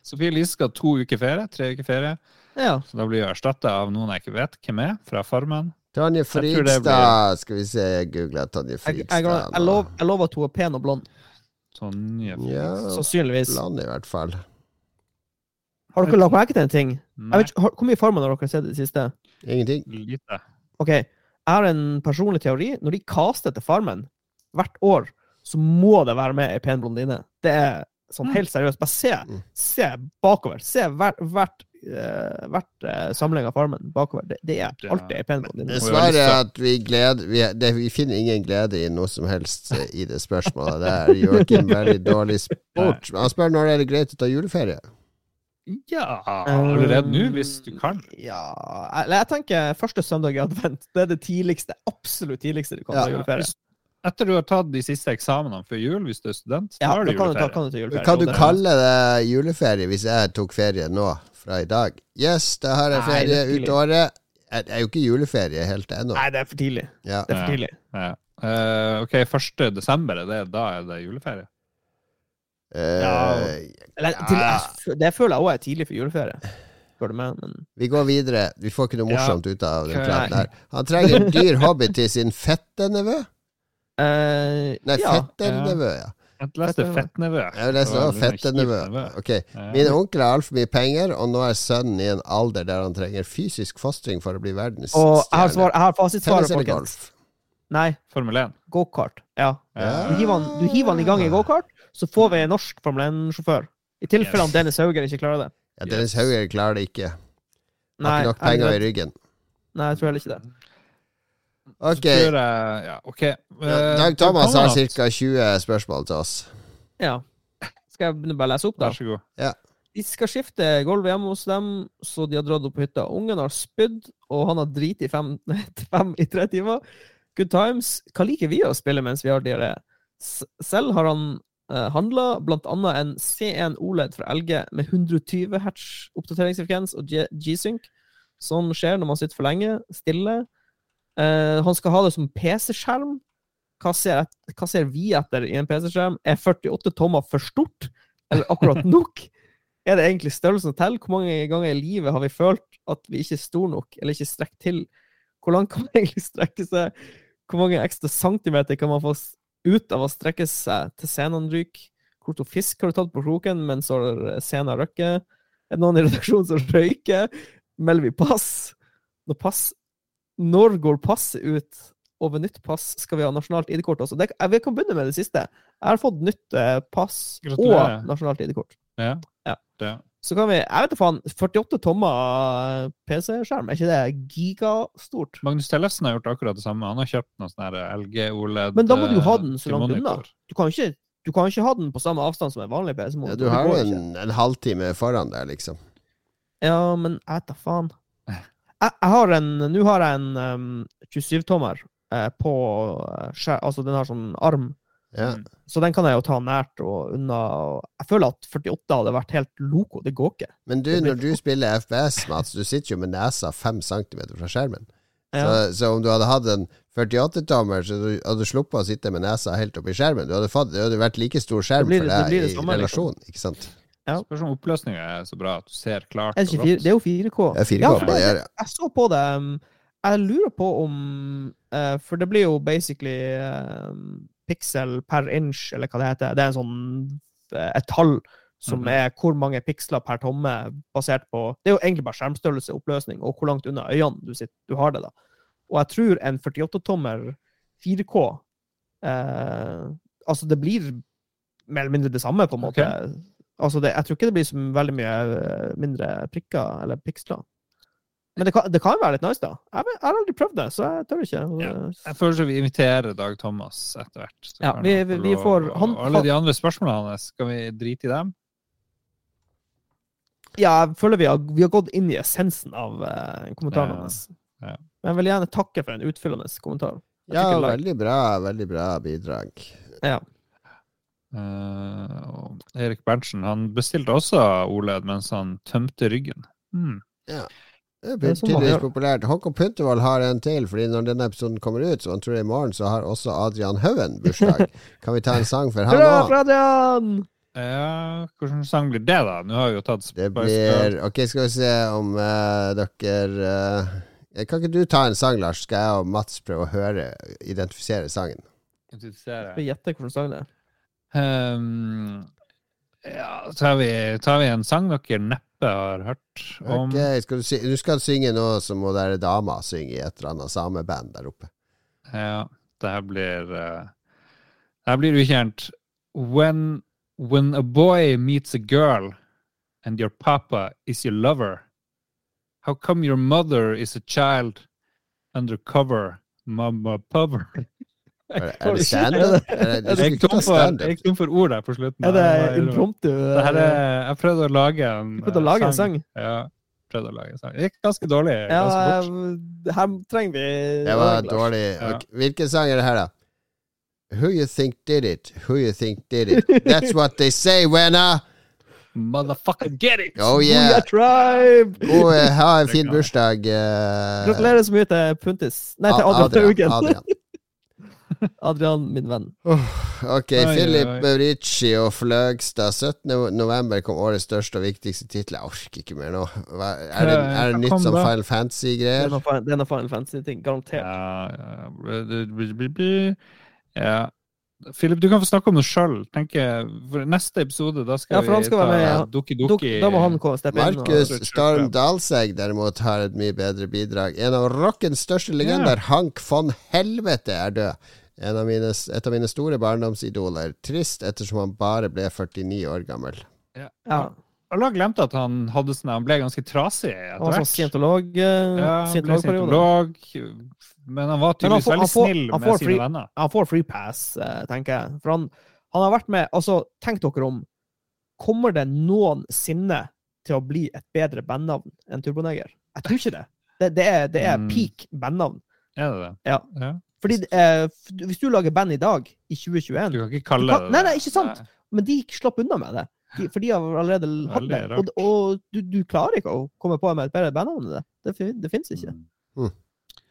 Sofie Elise skal ha to uker ferie, tre uker ferie. Ja. Så da blir hun erstatta av noen jeg ikke vet hvem er, fra Farmen. Tonje Frigstad, blir... Skal vi se, jeg googler Tonje Jeg, jeg, Frigstad. jeg, jeg lover at hun er pen og blond. Sånn ja. Ja, Sannsynligvis. land i hvert fall. Har dere lagt merke til en ting? Jeg vet har, Hvor mye Farmen har dere sett i det siste? Ingenting. lite. Ok, jeg har en personlig teori. Når de caster til Farmen hvert år, så må det være med ei pen blondine. Det er sånn helt seriøst. Bare se, Mm. se bakover. Se hvert, hvert, uh, vært uh, samling av Farmen bakover. Det, det er alltid ei pen er til- at vi, gleder, vi, det, vi finner ingen glede i noe som helst eh, i det spørsmålet. Det er Joakim veldig dårlig sport. Han spør når er det greit å ta juleferie. Ja, allerede nå, hvis du kan. Ja jeg, jeg tenker første søndag i advent. Det er det tidligste, absolutt tidligste du kan Ja. ta juleferie. Etter du har tatt de siste eksamenene før jul, hvis du er student, Ja, da har da du kan du ta, kan du ta juleferie. Kan du kalle det juleferie hvis jeg tok ferie nå, fra i dag? Yes, da har jeg ferie er ut året. Det er jo ikke juleferie helt ennå. Nei, det er for tidlig. Ja. Det er for tidlig. Ja. uh, ok, 1. desember, er det, da er det juleferie? Uh, Eller, til, jeg, det føler jeg òg er tidlig for juleferie. Men vi går videre. Vi får ikke noe Ja. morsomt ut av den Nei. praten her. Han trenger en dyr hobby til sin fettenevø. Eh, Nei, ja. fettenevø, ja. Jeg leste Fettnevø. Jeg leste Det var også litt fettenevø. kjip nevø. Ok. Min onkel har altfor mye penger, og nå er sønnen i en alder der han trenger fysisk fostring for å bli Og jeg har, verdensstjerne. svar, jeg har fasitsvaret, Tennis eller folkens. golf? Nei, Formel 1. gokart. Ja. Ja. Du hiver, han, du hiver han i gang i gokart, så får vi en norsk Formel 1-sjåfør. I tilfelle Yes. Dennis Hauger ikke klarer det. Ja, Dennis Hauger klarer det ikke. Har ikke nok penger i ryggen. Nei, jeg tror heller ikke det. Ok. Jeg, ja, okay. Ja, Eh, Dag Thomas har ca. 20 spørsmål til oss. Ja. Skal jeg bare lese opp, da? Vær så god. De skal skifte gulvet hjemme hos dem, så de har dratt opp på hytta. Ungen har spydd, og han har driti i fem, fem i tre timer. Good times. Hva liker vi å spille mens vi har diaré? Selv har han uh, handla blant annet en C1 OLED fra LG med 120 hertz oppdateringsfrekvens og G-sync. Sånn skjer når man sitter for lenge, stille. Eh, han skal ha det som PC-skjerm. Hva ser, hva ser vi etter i en PC-skjerm? Er 48 tommer for stort? Eller akkurat nok? Er det egentlig størrelsen til? Hvor mange ganger i livet har vi følt at vi ikke er store nok, eller ikke strekker til? Hvor langt kan man egentlig strekke seg? Hvor mange ekstra centimeter kan man få ut av å strekke seg til scenen ryker? Hvor stor fisk har du tatt på kroken mens har scenen røkket? Er det noen i redaksjonen som røyker? Melder vi pass? Når, pass? Når går passet ut? Og ved nytt pass skal vi ha nasjonalt ID-kort også. Det, vi kan begynne med det siste. Jeg har fått nytt eh, pass Gratulerer. og nasjonalt ID-kort. Ja. Ja. Det. Så kan vi Jeg vet da faen. 48 tommer PC-skjerm, er ikke det gigastort? Magnus Tellefsen har gjort akkurat det samme. Han har kjøpt noen sånne LG OLED Men da må du jo ha eh, den så langt unna. Du kan ikke, du kan ikke ha den på samme avstand som en vanlig PC. Ja, du har jo en, en halvtime foran der, liksom. Ja, men jeg vet da faen. Jeg, jeg har en Nå har jeg en um, 27-tommer eh, på eh, skjær, Altså, den har sånn arm Ja. Så den kan jeg jo ta nært og unna. Jeg føler at 48 hadde vært helt loco. Det går ikke. Men du, når du spiller FPS, Mats, du sitter jo med nesa 5 cm fra skjermen. Ja. Så, så om du hadde hatt en 48-tommer, så du hadde sluppet å sitte med nesa helt oppi skjermen. Du hadde fått, det hadde vært like stor skjerm Det blir- for deg det det i samme, liksom. relasjon, ikke sant? Ja. Spørs om oppløsninga er så bra at du ser klart Er det, det er jo 4K. Det er 4K Ja, for det, jeg, jeg så på det. um, Jeg lurer på om uh, For det blir jo basically uh, pixel per inch, eller hva det heter. Det er en sånn eh, et tall som Mhm. er hvor mange piksler per tomme, basert på Det er jo egentlig bare skjermstørrelse, oppløsning, og hvor langt unna øynene du, sitter, du har det. da. Og jeg tror en 48-tommer 4K eh, Altså, det blir mer eller mindre det samme, på en måte. Ok. Altså, det, jeg tror ikke det blir så veldig mye eh, mindre prikker eller piksler. Men det kan, det kan være litt nice, da. Jeg, jeg har aldri prøvd det, så jeg tør ikke. Ja. Jeg føler vi inviterer Dag Thomas etter hvert. Ja, vi- vi- vi får- han- og alle de andre spørsmålene hans, skal vi drite i dem? Ja, jeg føler vi har, vi har gått inn i essensen av uh, kommentaren hans. ja. Men jeg vil gjerne takke for en utfyllende kommentar. Jeg Ja, veldig bra, veldig bra bidrag. Ja. Eh, og Erik Berntsen han bestilte også OLED mens han tømte ryggen. Hmm. Er Det er sånn tydeligvis populært. Håkon Puntervold har en til, Fordi når denne episoden kommer ut, så han tror jeg i morgen, så har også Adrian Haugen bursdag. kan vi ta en sang for han òg? Ja, hvilken sang blir det, da? Nå har vi jo tatt Det Spice blir Ok, skal vi se om uh, dere uh, Kan ikke du ta en sang, Lars? Skal jeg og Mats prøve å høre, identifisere sangen? Identifisere. Skal vi gjette hvilken sang det er? Um, ja, tar vi, tar vi en sang dere neppe har hørt om? Ok, skal du, du skal synge noe som hun der dama synger i et eller annet sameband der oppe. Ja, det her blir uh, Det her blir ukjent. When, when a boy meets a girl and your papa is your lover, how come your mother is a child undercover? Mama pover. Er, er det standup? Jeg kom tom for, for ord der på slutten. Er det impromptu? Det er, jeg prøvde å lage en å lage en sang? Ja, prøvde å lage en sang. Det gikk ganske dårlig. Ganske ja, eh, her trenger vi Det var dårlig. Okay. Hvilken sang er det her, da? Who you think did it? Who you think did it? That's what they say when I Motherfucker, get it! Oh yeah! Eh, ha en fin bursdag. eh, Gratulerer så mye til Puntis. Nei, til Adrian Adrian. Adrian, min venn. Ok, Oi, Philip. Maurici og Fløgstad. 17. november kom årets største og viktigste tittel. Jeg orker ikke mer nå. Hva, er, det, er det nytt som da? Final er Fantasy-greier? det er noe Final Fantasy-ting. Garantert. Ja, ja. ja. Philip, du kan få snakke om det sjøl. Neste episode, da skal Ja, for han vi skal ta ja. Dukki-Dukki. Da må han steppe inn. Markus Storm Dalsegg derimot har et mye bedre bidrag. En av rockens største legender, Hank von Helvete, er død. En av mine, et av mine store barndomsidoler. Trist ettersom han bare ble 49 år gammel. ja. Alle har glemt at han hadde sånn Han ble ganske trasig etter Han var sånn hvert. scientolog, uh, Ja, han scientologperiode. scientolog, men han var han tydeligvis får- veldig snill han med får sine free- venner. Han får free pass, eh, tenker jeg. For han, han har vært med Altså, tenk dere om. Kommer det noensinne til å bli et bedre bandnavn enn Turboneger? Jeg tror ikke det. Det, det er, det er Mm. peak bandnavn. Er det det? Ja. ja. Fordi eh, hvis du lager band i dag, i 2021 Du kan ikke kalle kan- det nei, nei, ikke sant. Nei. Men de slapp unna med det. De, for de har allerede hatt det. Og, og du, du klarer ikke å komme på med et bedre bandnavn enn det. Det, det fins ikke. Mm.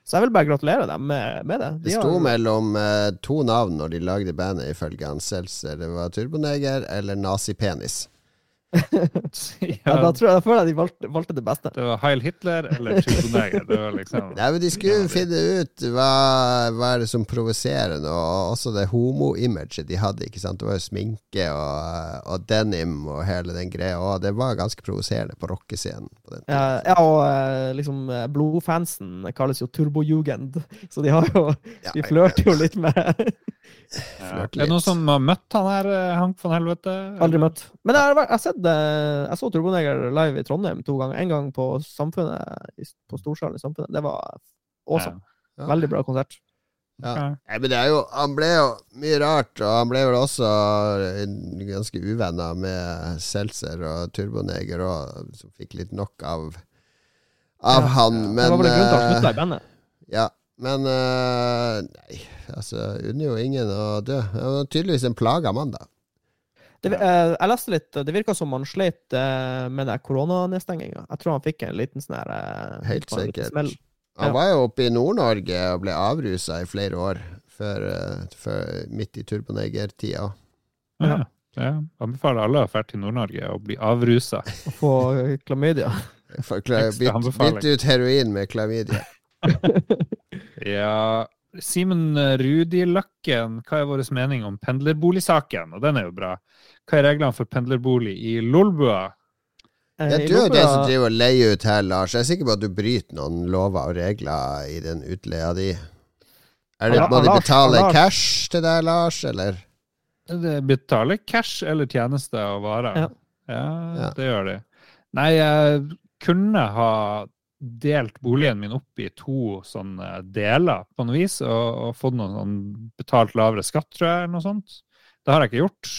Så jeg vil bare gratulere dem med, med det. Det sto har- mellom eh, to navn når de lagde bandet, ifølge han Seltzer. Det var Turboneger eller Nazipenis. ja, da tror jeg, da føler jeg de valgte, valgte det beste. Det var Heil Hitler eller Turboneger. Liksom Nei, men De skulle finne ut hva, hva er det som provoserer nå, og også det homo-imaget de hadde. ikke sant? Det var jo sminke og, og denim og hele den greia, og det var ganske provoserende på rockescenen. på den. Ja, ja, og eh, liksom eh, blodfansen kalles jo turbojugend, så de har jo Ja, De flørter jo litt med Ja. Er det noen som har møtt han her, eh, Hank von Helvete? Aldri møtt. Men jeg har, jeg har sett eh, Jeg så Turboneger live i Trondheim to ganger. En gang på Samfunnet, på Storsalen i Samfunnet. Det var awesome. Ja. Veldig bra konsert. Ja. Ja. Nei, men det er jo Han ble jo mye rart, og han ble vel også ganske uvenner med Seltzer og Turboneger òg, som fikk litt nok av av Ja. han. det Men var vel en grunn til at han eh, slutta i bandet. Ja, men uh, Nei, Altså, unner jo ingen å dø. Han var tydeligvis en plaga mann, da. Det, eh, jeg leste litt, det virka som han slet eh, med den koronanedstenginga. Jeg tror han fikk en liten sånn her eh, Helt sikkert. smell. Han Ja. var jo oppe i Nord-Norge og ble avrusa i flere år, før, eh, før midt i Turboneger-tida. Ja. Ja. Anbefaler alle å dra til Nord-Norge og bli avrusa. Og få klamydia. Bytte ut heroin med klamydia. Ja, Simen Rudi Løkken, hva er vår mening om pendlerboligsaken? Og den er jo bra. Hva er reglene for pendlerbolig i Lolbua? Eh, Ja, du er jo den som driver og leier ut her, Lars. Jeg er sikker på at du bryter noen lover og regler i den utleia di. Er det, Ja, må de betale Lars. cash til deg, Lars, eller? De betaler cash eller tjenester og varer. Ja. Ja, Ja. det gjør de. Nei, jeg kunne ha delt boligen min opp i to sånne deler på noe vis, og, og fått noen sånn betalt lavere skatt, tror jeg, eller noe sånt. Det har jeg ikke gjort.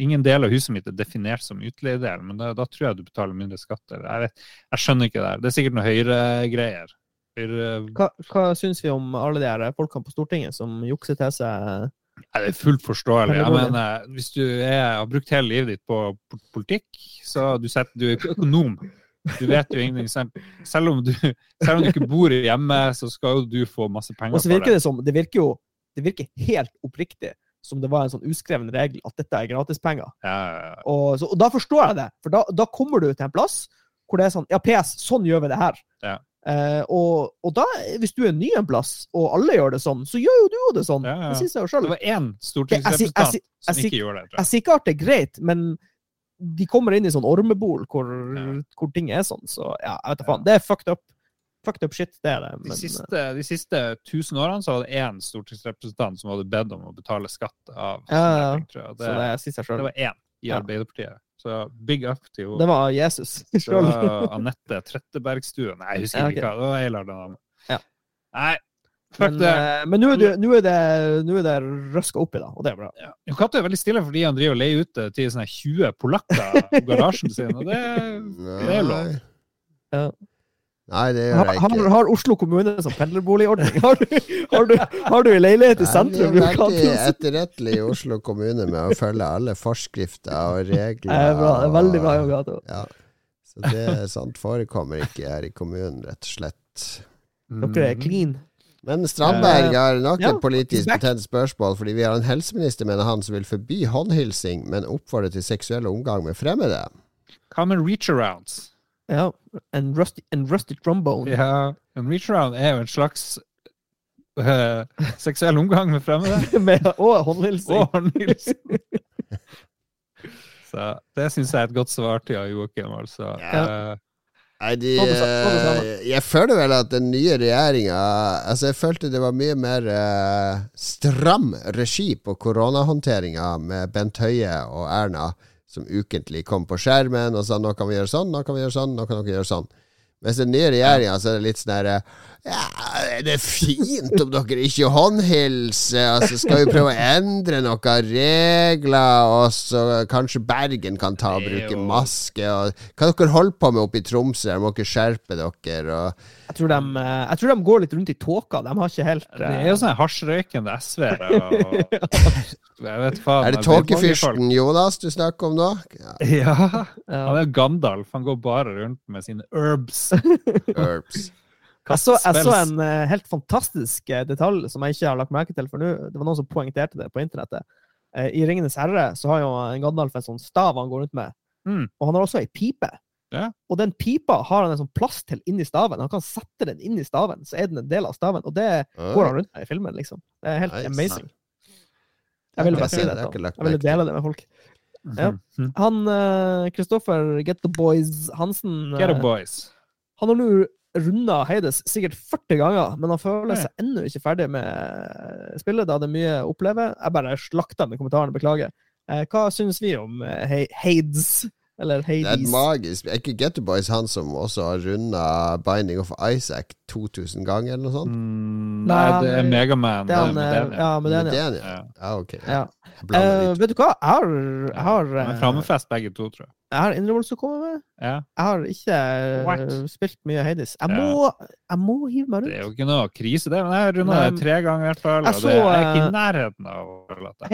Ingen del av huset mitt er definert som utleiedel, men da, da tror jeg du betaler mindre skatt. Jeg, jeg skjønner ikke det her. Det er sikkert noe Høyre-greier. Høyre, Hva, hva syns vi om alle de her folkene på Stortinget som jukser til seg Nei, det er fullt forståelig. Jeg mener, hvis du er, har brukt hele livet ditt på politikk, så du, setter, du er økonom. Du vet jo ingenting. Selv om du, selv om du ikke bor hjemme, så skal jo du få masse penger for det som Det virker jo det virker helt oppriktig som det var en sånn uskreven regel at dette er gratispenger. Ja, ja, ja. Og, så, og da forstår jeg det, for da, da kommer du til en plass hvor det er sånn Ja, PS, sånn gjør vi det her. Ja. Eh, og, og da, hvis du er ny en plass, og alle gjør det sånn, så gjør jo du jo det sånn. Det sier seg jo Det var én Jeg- jeg stortingsrepresentant som ikke gjorde det. jeg. sier ikke at det er greit, men de kommer inn i sånn ormebol hvor, Ja. hvor ting er sånn. Så ja, jeg vet da faen. Det er fucked up. Fucked up shit, det er det. De siste, de siste tusen årene så var det én stortingsrepresentant som hadde bedt om å betale skatt av Ja, ja, tror jeg. så det jeg det var én i. Arbeiderpartiet. Så big up til henne. Det var Jesus sjøl. Anette Trettebergstuen Nei, jeg husker ikke hva. Det var Eilard. det. Ja. Nei, Men, eh, men nå er det, nå er det, nå er det røska opp i, da, og det er bra. Ja. Katte er veldig stille fordi han driver og leier ut til sånne 20 polakker i garasjen sin. Og det, det er lov. Ja. Nei, det gjør Har, jeg har, ikke. har Oslo kommune som pendlerboligordning? Har, du- har, har du en leilighet i Nei, sentrum? Vi er veldig etterrettelig i Oslo kommune med å følge alle forskrifter og regler. Det er bra, det er veldig bra, Jon Ja. Så det er sant forekommer ikke her i kommunen, rett og slett. Dere er clean. Men Strandberg har nok Ja, et politisk betent spørsmål, fordi vi har en helseminister, mener han, som vil forby håndhilsing, men oppfordre til seksuell omgang med fremmede. Common reach-arounds? Ja. En rusty, en rusty trombone. Ja, en reach-around er jo en slags eh, seksuell omgang med fremmede. Med, og håndhilsing. Og håndhilsing. Så det syns jeg er et godt svar til Joakim, altså. Ja. Eh, Nei, de, eh, jeg føler vel at den nye regjeringa Altså, jeg følte det var mye mer uh, stram regi på koronahåndteringa med Bent Høie og Erna, som ukentlig kom på skjermen og sa nå kan vi gjøre sånn, nå kan vi gjøre sånn, nå kan dere gjøre sånn. Mens den nye regjeringa så er det litt sånn herre Ja, det er fint om dere ikke håndhilser, altså skal vi prøve å endre noen regler, og så kanskje Bergen kan ta og bruke maske, og hva dere holder på med oppe i Tromsø, må ikke skjerpe dere, og Jeg tror, de, eh, jeg tror de går litt rundt i tåka. De har ikke helt det er jo sånne hasjrøykende SV-ere. og- Jeg vet faen. Er det tåkefyrsten Jonas du snakker om nå? Ja, Ja. ja. Han er Gandalf. Han går bare rundt med sine herbs. Herbs. Jeg så, jeg så en uh, helt fantastisk uh, detalj som jeg ikke har lagt merke til for nå. Det var noen som poengterte det på internettet. Uh, I 'Ringenes herre' så har jo en Gandalf en sånn stav han går rundt med. Mm. Og han har også ei pipe. Ja. Og den pipa har han en sånn plass til inni staven. Han kan sette den inn i staven, så er den en del av staven. Og det går han rundt med i filmen, liksom. Det er helt Nice. amazing. Jeg ville bare si Det det. jeg da. Jeg ville dele det med folk. Ja. Mhm. Han Kristoffer Get the Boys Hansen Get the boys. Han har nå runda Heides sikkert 40 ganger, men han føler seg ennå ikke ferdig med spillet. Da det er mye å oppleve. Jeg bare slakta med kommentarene, beklager. Eh, hva syns vi om eh, Hei- Hades? Det er et magisk Er ikke Getty Boys han som også har runda Binding of Isaac 2000 ganger, eller noe sånt? Mm, Nei, det er Megaman. Ja, med den, ja. ja. Ja. ja. ok. Ja. Eh, vet du hva? Jeg har, jeg har, eh, frammefest begge to, tror jeg. jeg har innrømmelse å komme med. Ja. Jeg har ikke eh, What? spilt mye Hades. Jeg Ja. må, jeg må hive meg rundt. Det er jo ikke noe krise, det. Men jeg har runda det tre ganger i hvert fall. jeg Og så, det er ikke i nærheten av å overlate.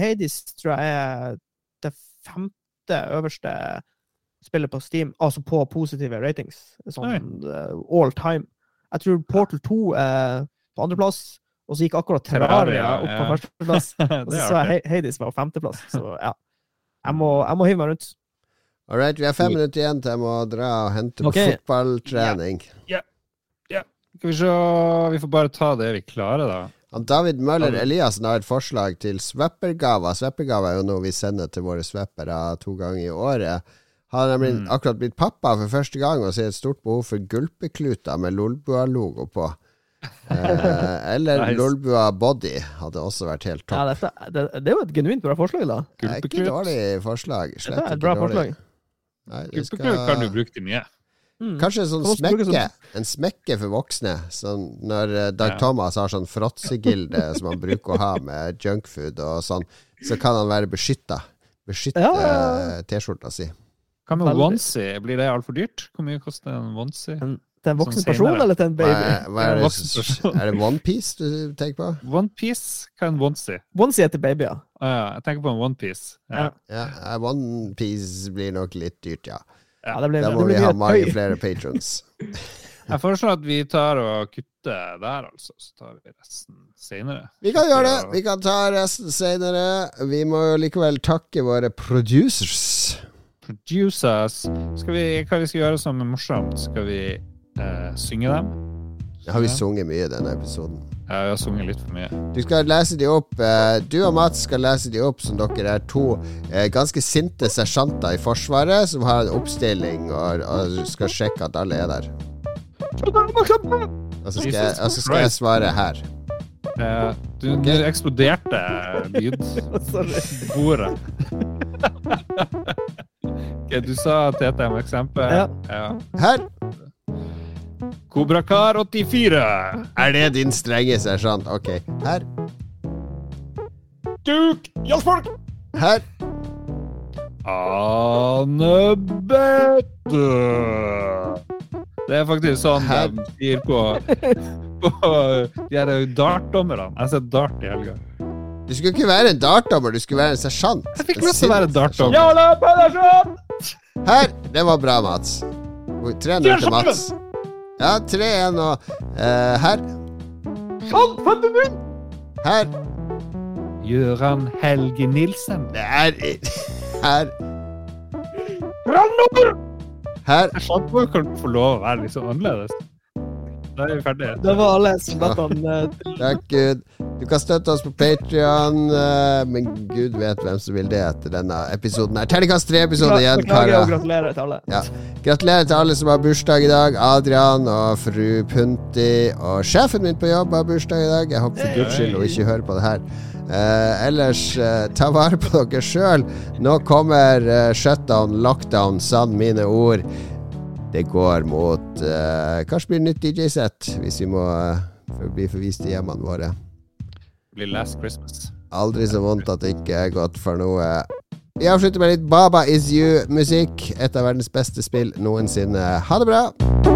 Hades tror jeg er det femte øverste spillet på Steam, altså på positive ratings. Sånn eh, all time. Jeg tror Portal 2 er på andreplass, og så gikk akkurat Terraria opp på ja. førsteplass. Og så jeg Hades var på femteplass. Så ja. Jeg må, jeg må hive meg rundt. All right, vi har fem minutter igjen til jeg må dra og hente på Ok. fotballtrening. Skal vi se Vi får bare ta det vi klarer, da. Han David Møller Eliassen har et forslag til sveppergaver. Sveppergaver er jo noe vi sender til våre sveppere to ganger i året. Han har nemlig Mm. akkurat blitt pappa for første gang og ser et stort behov for gulpekluter med Lolbua-logo på. Eh, eller Nice. Lolbua Body hadde også vært helt Ja, topp. dette, det, det er jo et genuint bra forslag, da. Det er ikke Gulpeklut. dårlig forslag. Slett Dette er et ikke bra dårlig. forslag. Nei, skal- Gulpeklut kan du bruke til mye. Mm. Kanskje en sånn smekke. En smekke for voksne. Sånn når eh, Dag Ja. Thomas har sånn fråtsegilde som han bruker å ha med junkfood og sånn, så kan han være beskytta. Beskytte Ja, ja, ja. eh, T-skjorta si. Hva med onesie? Blir det altfor dyrt? Hvor mye koster en onesie? En, til en voksen Som person eller til en Hva baby? er, hva er, det, voksen er det Onepiece du tenker på? Onepiece? Hva er en onesie? Onesie er til babyer. Ah, ja, jeg tenker på en onepiece. Ja. Ja. Ja, Onepiece blir nok litt dyrt, ja. Ja, det ble, Da det må vi ha mange flere patrons. Jeg foreslår at vi tar og kutter der, altså. Så tar vi resten senere. Vi kan gjøre det. Vi kan ta resten senere. Vi må jo likevel takke våre producers. Producers. Skal vi, hva vi skal gjøre som er morsomt? Skal vi eh, synge dem? Har vi sunget mye i denne episoden? Ja, vi har sunget litt for mye. Du skal lese de opp eh, Du og Mats skal lese de opp som dere er to eh, ganske sinte sersjanter i Forsvaret som har en oppstilling og, og skal sjekke at alle er der. Og så skal jeg, og så skal jeg svare her. Eh, du, du eksploderte lydbordet. okay, du sa TTM eksempel. Ja. ja. Her! Kobrakar 84. Er det din strenge sersjant? Ok. Her. Duk Jarlsborg. Her. Ane Bette. Det er faktisk sånn Her. de sier på, på de her dartdommerne. Jeg har sett dart i helga. Du skulle ikke være en dartdommer, du skulle være en sersjant. Jeg fikk lov til å være dartdommer. Jarle Pedersen! Her! Det var bra, Mats. 3-0 til Mats. Ja, 3-1 og eh, her. Her. Gøran Helge Nilsen. Det er Her. Her. Jeg hvor kan få lov å være litt så annerledes. Da er vi ferdige. Det var alle som lette han eh, Takk, Gud. Du kan støtte oss på Patrion, men Gud vet hvem som vil det etter denne episoden. her Terningkast tre-episode igjen, karer. gratulerer til alle. Ja. Gratulerer til alle som har bursdag i dag. Adrian og fru Punti og sjefen min på jobb har bursdag i dag. Jeg håper for guds skyld hun ikke hører på det her. Eh, ellers, eh, ta vare på dere sjøl. Nå kommer eh, shutdown, lockdown, sann mine ord. Det går mot uh, Kanskje blir det nytt DJ-sett hvis vi må uh, bli forvist til hjemmene våre. Det blir Last Christmas. Aldri så vondt at det ikke er godt for noe. Vi avslutter med litt Baba Is You-musikk. Et av verdens beste spill noensinne. Ha det bra!